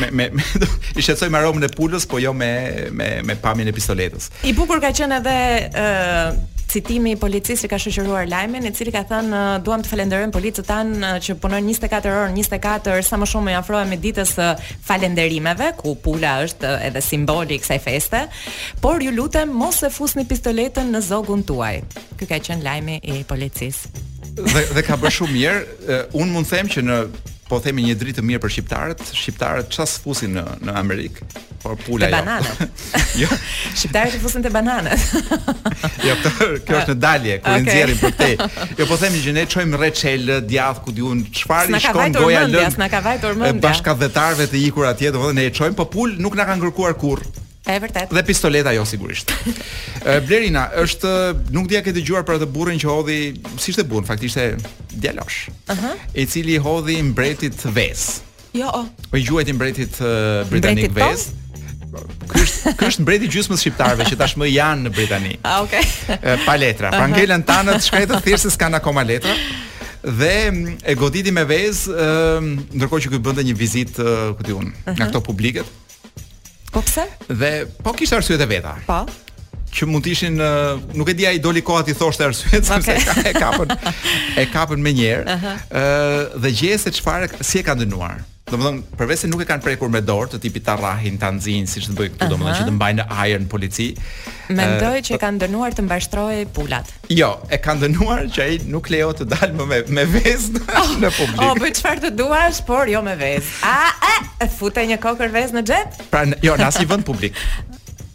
me me, me i shqetësojë me aromën e pulës, po jo me me me pamjen e pistoletës. I bukur ka qenë edhe ë uh, citimi i policisë që ka shoqëruar lajmin, i cili ka thënë uh, duam të falenderojmë policët tanë uh, që punojnë 24 orë në 24, sa më shumë i afrohemi ditës së uh, falenderimeve ku pula është edhe simboli i kësaj feste, por ju lutem mos e fusni pistoletën në zogun tuaj. Ky ka qenë lajmi i policisë. Dhe dhe ka bërë shumë mirë. Uh, unë mund të them që në po themi një dritë të mirë për shqiptarët, shqiptarët çfarë s'fusin në në Amerikë, por pula jo. Banane. Jo. Shqiptarët i fusin te bananet. jo, këtë, kjo është në dalje, kur okay. i nxjerrin për te. Jo, po themi që ne çojmë rreçel, djath, ku di unë çfarë i shkon goja lëng. S'na ka vajtur mendja. Bashkatdhetarëve të ikur atje, domethënë ne e çojmë po pulë nuk na kanë kërkuar kurrë. E vërtetë. Dhe pistoleta jo sigurisht. Blerina është nuk di a ke dëgjuar për atë burrin që hodhi, s'ishte burrë, faktikisht ishte djalosh. Ëh. Uh -huh. I cili hodhi mbretit vezë. Jo. Oh. Po i gjuajti mbretit uh, britanik vezë. Ky është ky është mbreti i gjysmës shqiptarëve që tashmë janë në Britani. Ah, okay. pa letra. Pra ngelën tanët të shkretët thjesht se s'kanë akoma letra dhe mm, e goditi me vezë, ndërkohë që ky bënte një vizitë, ku di unë, uh -huh. nga këto publiket. Po pse? Dhe po kishte arsyet e veta. Po. Që mund të ishin nuk e di a i doli koha t'i thoshte arsyet sepse ka e kapën. E kapën menjëherë. Ëh uh -huh. dhe gjej se çfarë si e kanë dënuar. Domethënë, përveç se nuk e kanë prekur me dorë të tipit ta rrahin, ta nxijnë siç të bëjnë këtu, uh -huh. domethënë që të mbajnë në ajër në polici. Mendoj uh, që e kanë dënuar të mbarështojë pulat. Jo, e kanë dënuar që ai nuk lejohet të dalë më me me vezë oh, në publik. Oh, bëj çfarë të duash, por jo me vezë. A, a, e futa një kokërr vezë në xhep? Pra, jo, në asnjë vend publik.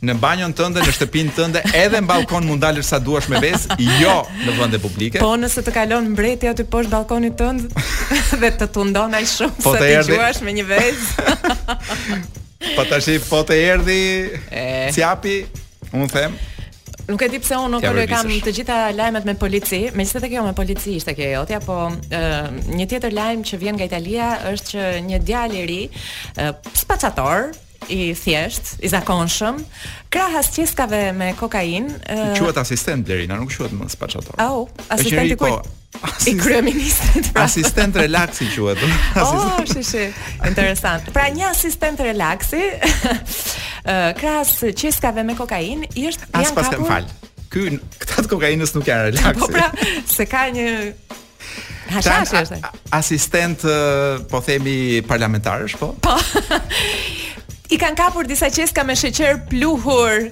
Në banjon tënde, në shtëpinë tënde, edhe në balkon mund të dalësh sa të duash me vezë, jo në vende publike. Po nëse të kalon mbreti aty poshtë balkonit tënd dhe të tundon ai shumë po sa ta gjuash me një vezë. po tash po të erdhi, e... ciapi, unë them, Nuk e di pse unë nuk e kam të gjitha lajmet me polici, megjithëse kjo me polici ishte kjo jotja, po e, një tjetër lajm që vjen nga Italia është që një djalë i ri, spaçator, i thjeshtë, i zakonshëm, krahas qeskave me kokainë. Quhet asistent Blerina nuk quhet më spaçator. Au, oh, asistent i kujt? Po, Asist... i kryeministrit. Pra. Asistent relaksi quhet. Oh, shi shi. Interesant. Pra një asistent relaksi krahas qeskave me kokainë i është janë kapur. Ah pa më fal. Ky këta të kokainës nuk janë relaksi. Po pra, se ka një Hashash është. Asistent po themi parlamentarësh, po? Po. I kanë kapur disa qeska me sheqer pluhur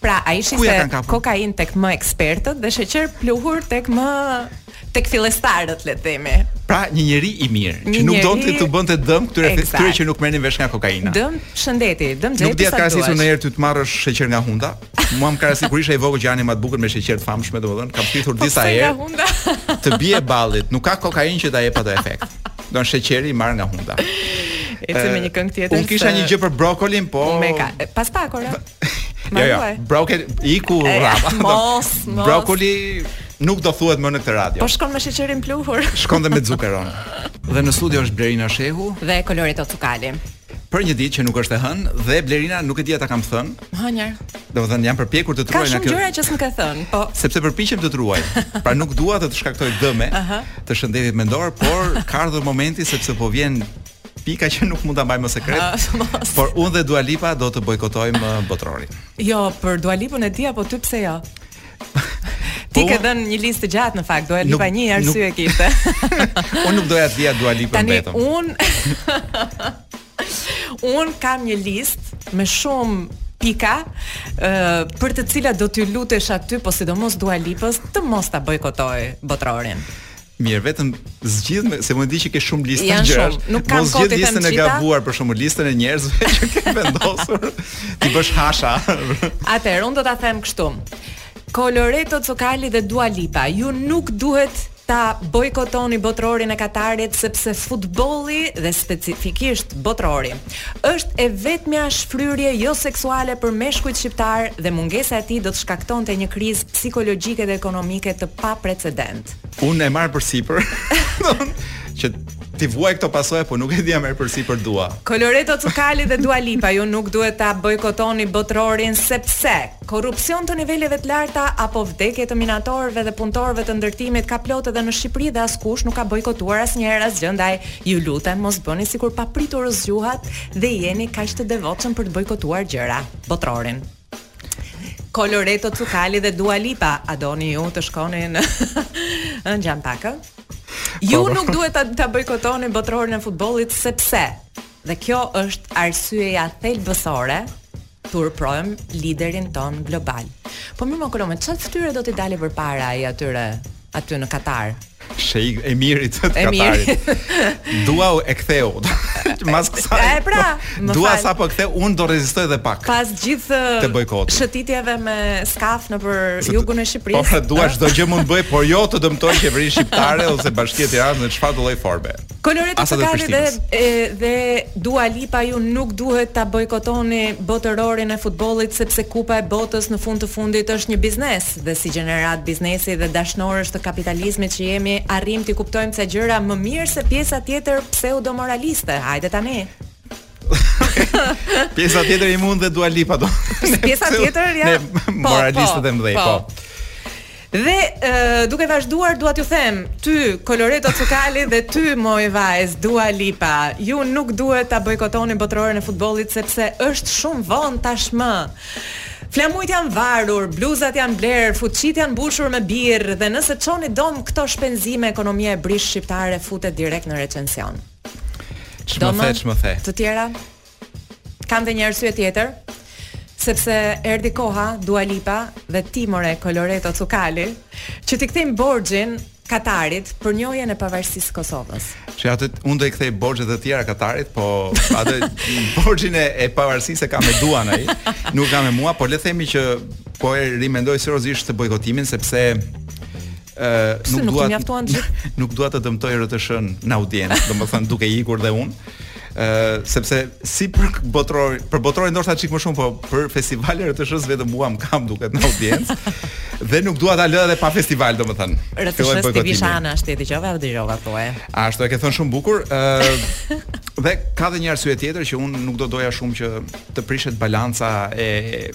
Pra, ai Ku ja kanë shihte kapur? kokainë tek më ekspertët dhe sheqer pluhur tek më tek fillestarët, le të themi. Pra, një njeri i mirë, që Një nuk njeri- donte të bënte dëm këtyre Eksakt. këtyre që nuk merrnin vesh nga kokaina. Dëm shëndeti, dëm xhepi. Nuk di a të sa ka rastisur duash. ndonjëherë ty të marrësh sheqer nga hunda. Mua më ka rastisur kur isha i vogël që hanim atë bukën me sheqer të famshme, domethënë kam thithur Po disa pse nga herë. hunda? Të bie ballit, nuk ka kokainë që ta jep atë efekt. Domethënë sheqeri i marrë nga hunda. Ecim me një këngë tjetër. Unë kisha se- një gjë për brokolin, po Unë me ka. e, Pas pak ora. Jo, jo. Brokoli iku prapa. Mos, mos. Brokoli nuk do thuhet më në këtë radio. Po shkon me sheqerin pluhur. Shkon dhe me Zucheron. Dhe në studio është Blerina Shehu dhe Koloreto Cukali. Për një ditë që nuk është e hënë dhe Blerina nuk e di a ta kam thënë. Ndonjëherë. Domethënë jam përpjekur të të ruaj në këtë. Ka gjëra që s'm'i ke thënë, po. Sepse përpiqem të të ruaj. Pra nuk dua të të shkaktoj dëme të shëndetit mendor, por ka ardhur momenti sepse po vjen pika që nuk mund ta mbaj më sekret. Ah, po unë dhe Dua Lipa do të bojkotojmë uh, botërorin. Jo, për Dua Lipën e di po ti pse jo? Ti po, ke dhënë një listë të gjatë në fakt, Dua Lipa një arsye nuk... kishte. unë nuk doja ta lija Dua Lipën vetëm. Tani unë un kam një listë me shumë pika ë për të cilat do t'ju lutesha ty, po sidomos Dua Lipës të mos ta bojkotojë botërorin. Mirë, vetëm zgjidh se e di që ke shumë lista gjërash. Janë shumë, nuk kam kohë të them gjitha. gabuar për shkakun listën e njerëzve që ke vendosur. Ti bësh hasha. Atëherë unë do ta them kështu. Koloreto Cukali dhe Dua Lipa, ju nuk duhet ta bojkotoni botërorin e Katarit sepse futbolli dhe specifikisht botërori është e vetmja shfryrje jo seksuale për meshkujt shqiptarë dhe mungesa e tij do të shkaktonte një krizë psikologjike dhe ekonomike të paprecedent. Unë e marr përsipër. që t'i vuaj këto pasoja, po nuk e di a merr përsipër Dua. Koloreto Cukali dhe Dua Lipa, ju nuk duhet ta bojkotoni botërorin sepse korrupsion të niveleve të larta apo vdekje të minatorëve dhe punëtorëve të ndërtimit ka plot edhe në Shqipëri dhe askush nuk ka bojkotuar asnjëherë asgjë ndaj ju lutem mos bëni sikur papritur u zgjuat dhe jeni kaq të devotshëm për të bojkotuar gjëra botërorin. Koloreto Cukali dhe Dua Lipa, a doni ju të shkoni në në Gjantaka? Ju po, po. nuk duhet ta, ta bojkotoni botërorin e futbollit sepse dhe kjo është arsyeja thelbësore turpërojmë liderin tonë global. Po mirë mo Kolo, me çfarë fytyre do t'i dalë përpara ai atyre aty në Katar. Sheik Emirit të Katarit. Dua u e ktheu. Mas kësaj. E pra, mo Dua sapo e ktheu, unë do rezistoj edhe pak. Pas gjithë të bojkot. Shëtitjeve me skaf nëpër jugun e Shqipërisë. Po pra, Dua çdo gjë mund të bëjë, por jo të dëmtojë qeverinë shqiptare ose bashkinë e Tiranës në çfarëdo lloj forme. Koloreto Cukali dhe dhe Dua Lipa ju nuk duhet ta bojkotoni botërorin e futbollit sepse Kupa e Botës në fund të fundit është një biznes. Dhe si gjeneratë biznesi dhe dashnorësh të kapitalizmit që jemi, arrijmë t'i kuptojmë ca gjëra më mirë se pjesa tjetër pseudomoraliste. Hajde tani. pjesa tjetër i mund dhe Dua Lipa do. pjesa tjetër ja. Ne po, moralistët po, e mëdhenj, po. po. Dhe uh, duke vazhduar dua t'ju them, ty Koloreto Cukali dhe ty moj vajzë Dua Lipa, ju nuk duhet ta bojkotoni botërorin e futbollit sepse është shumë vonë tashmë. Flamujt janë varur, bluzat janë blerë, fuçitë janë mbushur me birrë dhe nëse çoni dëm këto shpenzime ekonomia e brishtë shqiptare futet direkt në recesion. Ç'më the, ç'më the. Të tjera kam dhe një arsye tjetër sepse erdhi koha Dua Lipa dhe ti more Koloreto Cukali që t'i kthejmë borxhin Katarit për njohjen e pavarësisë së Kosovës. Që atë unë do i kthej borxhe të tjera Katarit, po atë borxhin e, e pavarësisë e ka me Duan ai, nuk ka me mua, por le të themi që po e rimendoj seriozisht të bojkotimin sepse ë uh, nuk, nuk dua nuk dua të dëmtoj RTSH-në në audiencë, domethënë duke ikur dhe unë. ë sepse si për botëror, për botëror ndoshta çik më shumë, po për festivalin e rtsh vetëm mua më ka, duket në audiencë. dhe nuk dua ta lë edhe pa festival, domethënë. Rtsh ti vish ana ashtu dëgjova apo dëgjova thua. Ashtu e ke thënë shumë bukur, ë dhe ka dhe një arsye tjetër që unë nuk do doja shumë që të prishet balanca e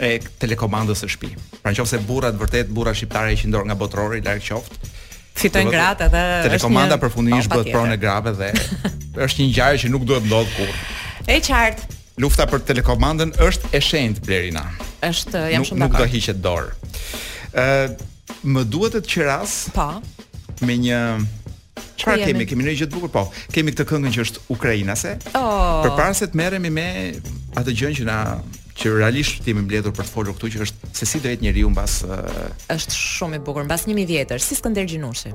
e telekomandës në shtëpi. Pra nëse burrat vërtet burra shqiptare që heqin dorë nga botërori larg qoftë, fitojnë gratë dhe telekomanda përfundimisht bëhet pronë e grave dhe është një ngjarje që nuk duhet të ndodhë kurrë. E qartë. Lufta për telekomandën është e shenjtë Blerina. Është jam shumë dakord. Nuk do hiqet dorë. Ë më duhet të qeras. Po. Me një Çfarë kemi? Kemi një gjë të bukur, po. Kemi këtë këngën që është ukrainase. Oh. Përpara se të merremi me atë gjën që na që realisht jemi mbledhur për të folur këtu që është se si do jetë njeriu mbas është shumë i bukur mbas 1000 vjetësh si Skënder Gjinushi.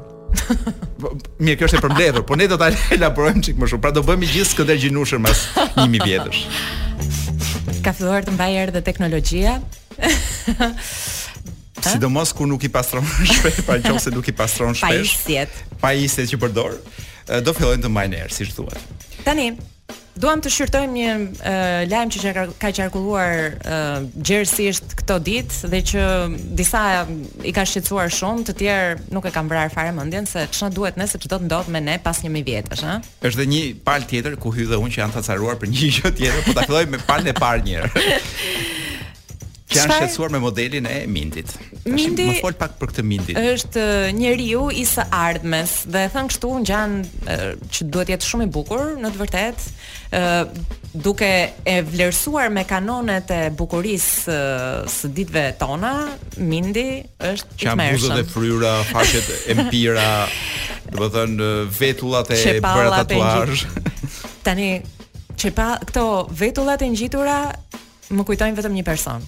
Po, mirë, kjo është e përmbledhur, por ne do ta elaborojmë çik më shumë. Pra do bëhemi gjithë Skënder Gjinushi mbas 1000 vjetësh. Ka filluar të mbajë erë dhe teknologjia. Sidomos kur nuk i pastron shpesh, pra nëse nuk i pastron shpesh. Pajisjet. Pajisjet që përdor, do fillojnë të mbajnë erë, siç thua ti. Tani, Duam të shqyrtojmë një uh, lajm që ka qarkulluar uh, gjerësisht këto ditë dhe që disa i ka shqetësuar shumë, të tjerë nuk e kanë vrarë fare mendjen se ç'na duhet ne se ç'do të ndodhë me ne pas 1000 vjetësh, ha? Është dhe një palë tjetër ku hyj dhe unë që janë të acaruar për një gjë tjetër, po ta fillojmë me palën e parë një herë. Që janë shqetësuar me modelin e Mindit. Mindi më fol pak për këtë Mindin. Është njeriu i së ardhmes dhe e thënë kështu ngjan që duhet të jetë shumë i bukur në të vërtetë, ë duke e vlerësuar me kanonet e bukurisë së ditëve tona, Mindi është i tmerrshëm. Ça, buzët e fryra, faqet e mpira, do të thotë vetullat e bëra tatuazh. Tani që pa këto vetullat e ngjitura Më kujtojnë vetëm një person.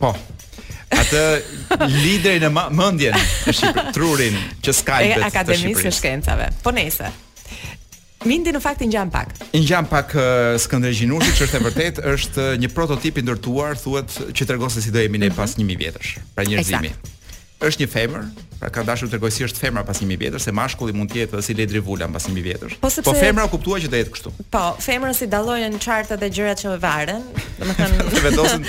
Po. Atë liderin e mendjes në Shqipëri, trurin që s'ka, i vetë Akademisë së shkencave. Po nejse. Mindi në fakt i ngjan pak. I ngjan pak uh, Skënder Gjinushit, ç'është e vërteta, është një prototip i ndërtuar, thuhet që tregon se si do jemi ne mhm. pas 1000 vjetësh, pra njerëzimi. Exact. Është një femër, pra ka dashur të tregojë si është femra pas 1000 vjetësh, se mashkulli mund të jetë edhe si Ledri Vula pas 1000 vjetësh. Po, sepse, po femra u kuptua që do jetë kështu. Po, femra se dallohen qartë ato gjërat që varen, domethënë të vendosin.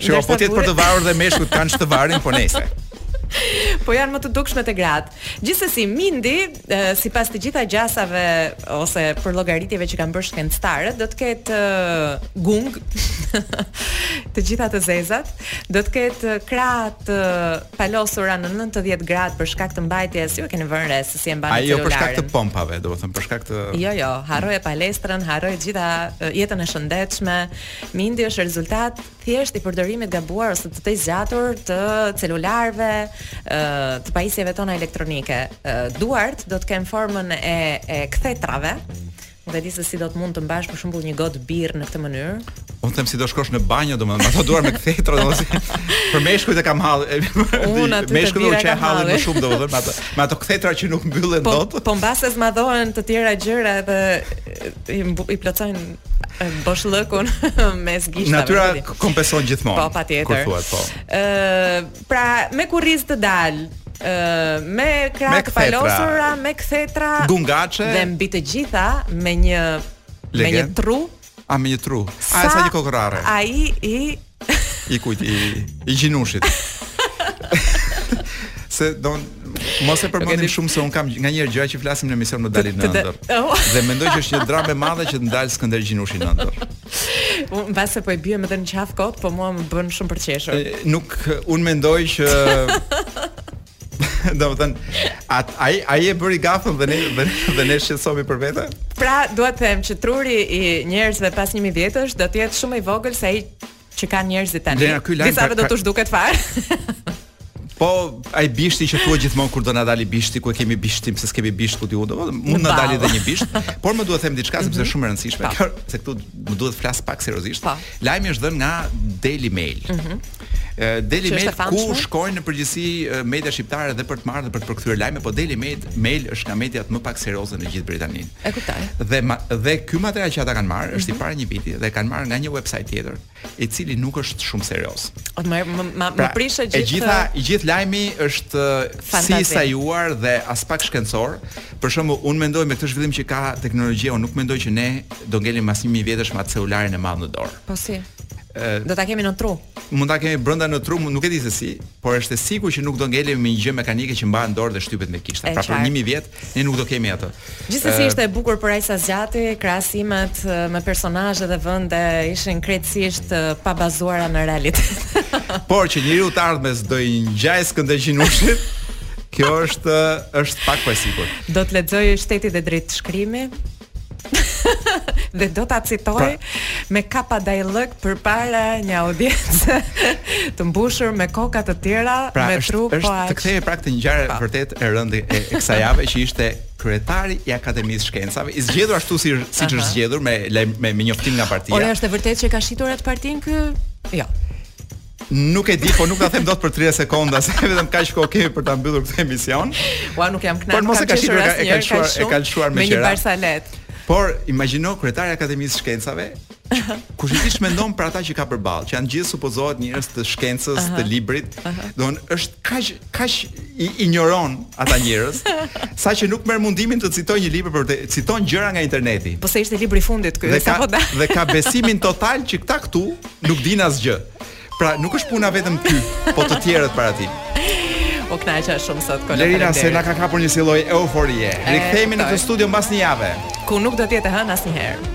Shiko, po të jetë për të varur dhe meshkut kanë ç'të varin, po nejse. po janë më të dukshme te gratë. Gjithsesi Mindi sipas të gjitha gjasave ose përllogaritjeve që kanë bërë shkencëtarët, do të ketë uh, gungë, të gjitha të zezat, do të ketë krah të palosura në 90 gradë për shkak të mbajtjes, ju e keni vënë re se si e mban celularin. Ajo për shkak të pompave, do të thënë për shkak të Jo, jo, harroje palestrën, harroje gjithë jetën e shëndetshme. Mindi është rezultat thjesht i përdorimit të gabuar ose të të zgjatur të celularëve, ë të pajisjeve tona elektronike. Ë duart do të kenë formën e e kthetrave. Nuk e di se si do të mund të mbash për shembull një gotë birrë në këtë mënyrë. Unë them si do shkosh në banjo, domethënë me ato duar me kthetra, domethënë për meshkujt e kam hallin. Unë aty meshkujt u qaj hallin më shumë domethënë me ato me ato kthetra që nuk mbyllen po, dot. Po mbase zmadhohen të tjera gjëra edhe i, i plotësojnë boshllëkun mes gishtave. Natyra kompenson gjithmonë. Po patjetër. Kur thuhet po. Ë, pra me kurriz të dalë, ë me krah të palosura, me kthetra, gungaçe dhe mbi të gjitha me një Legen? me një tru. A me një tru. A sa, sa një kokërr arre. Ai i I kujt i i Gjinushit. se don mos e përmendim shumë se un nganjëherë gjëra që flasim në emision më dalin në ëndërr. Oh. Dhe mendoj që është një dramë e madhe që të të dalë Skënder Gjinushi në ëndërr. Un mbase po i bie edhe në qafë kot, po mua më bën shumë për të qeshur. Nuk un mendoj që do të thënë at ai ai e bëri gafën dhe ne dhe, dhe ne shqetësohemi për vete. Pra, dua të them që truri i njerëzve pas 1000 vjetësh do të jetë shumë më i vogël se ai që kanë njerëzit tani. Disa vetë do të zhduket fare. Po ai bishti që thua gjithmonë kur do na dali bishti, ku e kemi bishtin, pse s'kemi bisht ku di unë, do. Mund na dali edhe një bisht, por më duhet të them diçka sepse është mhm. shumë e rëndësishme. Kjo se këtu më duhet të flas pak seriozisht. Lajmi është dhënë nga Daily Mail. Mhm. Daily Që është e Mail ku famshme? shkojnë në përgjithësi e, media shqiptare dhe për të marrë dhe për të përkthyer lajme, po Daily Mail, Mail është nga mediat më pak serioze në gjithë Britaninë. E kuptoj. Mhm. Dhe ma, dhe ky material që ata kanë marrë është i para një viti dhe e kanë marrë nga një website tjetër, i cili nuk është shumë serioz. O, Më më më më prishë Pra, e gjithë gjitha i gjithë lajmi është ë, si Fantazi. i sajuar dhe aspak shkencor. Për shembull, unë mendoj me këtë zhvillim që ka teknologjia, unë nuk mendoj që ne do ngelim pas një mijë vjetësh me atë celularin e madh në dorë. Po si? Do ta kemi në tru. Mund ta kemi brenda në tru, nuk e di se si, por është e sigurt që nuk do ngelemi me një gjë mekanike që mbahet në dorë dhe shtypet me gishta. Pra për 1000 vjet ne nuk do kemi atë. Gjithsesi ishte e bukur për aq sa zgjati, krahasimet me personazhe dhe vende ishin krejtësisht të pabazuara në realitet. por që njeriu i të ardhmes do i ngjajë Skënder Gjinushit. Kjo është është pak e sigurt. Do të lexojë shteti dhe drejtshkrimi. dhe do ta citoj pra. me kapadaillëk përpara një audience të mbushur me koka të tjera pra, me tru është, po është të kthej pra këtë ngjarje pra. vërtet e rëndë e, e kësaj jave që ishte kryetari i Akademisë së Shkencave, i zgjedhur ashtu si siç është zgjedhur me me me njoftim nga partia. Ora është e vërtetë që ka shitur atë partinë ky? Jo. Nuk e di, po nuk ta them dot për 30 sekonda, se vetëm kaq kohë kemi për ta mbyllur këtë emision. Ua, nuk jam kënaqur. Por mos e ka shitur, e ka lëshuar, e ka lëshuar me qira. Me një barsaletë. Por imagjino kryetari i Akademisë së Shkencave, kushedi ç'mendon për ata që ka përballë, që janë gjithë supozohet njerëz të shkencës, të librit. Domthon është kaq kaq i injoron ata njerëz, saqë nuk merr mundimin të citojë një libër por të citon gjëra nga interneti. Po se ishte libri i fundit ky, sa po da. Dhe ka besimin total që këta këtu nuk dinë asgjë. Pra, nuk është puna vetëm ky, po të tjerët para tij. Po kënaqa shumë sot kola. Lerina se na ka kapur një si lloj euforie. Rikthehemi në këtë studio mbas një jave. Ku nuk do të jetë hënë asnjëherë.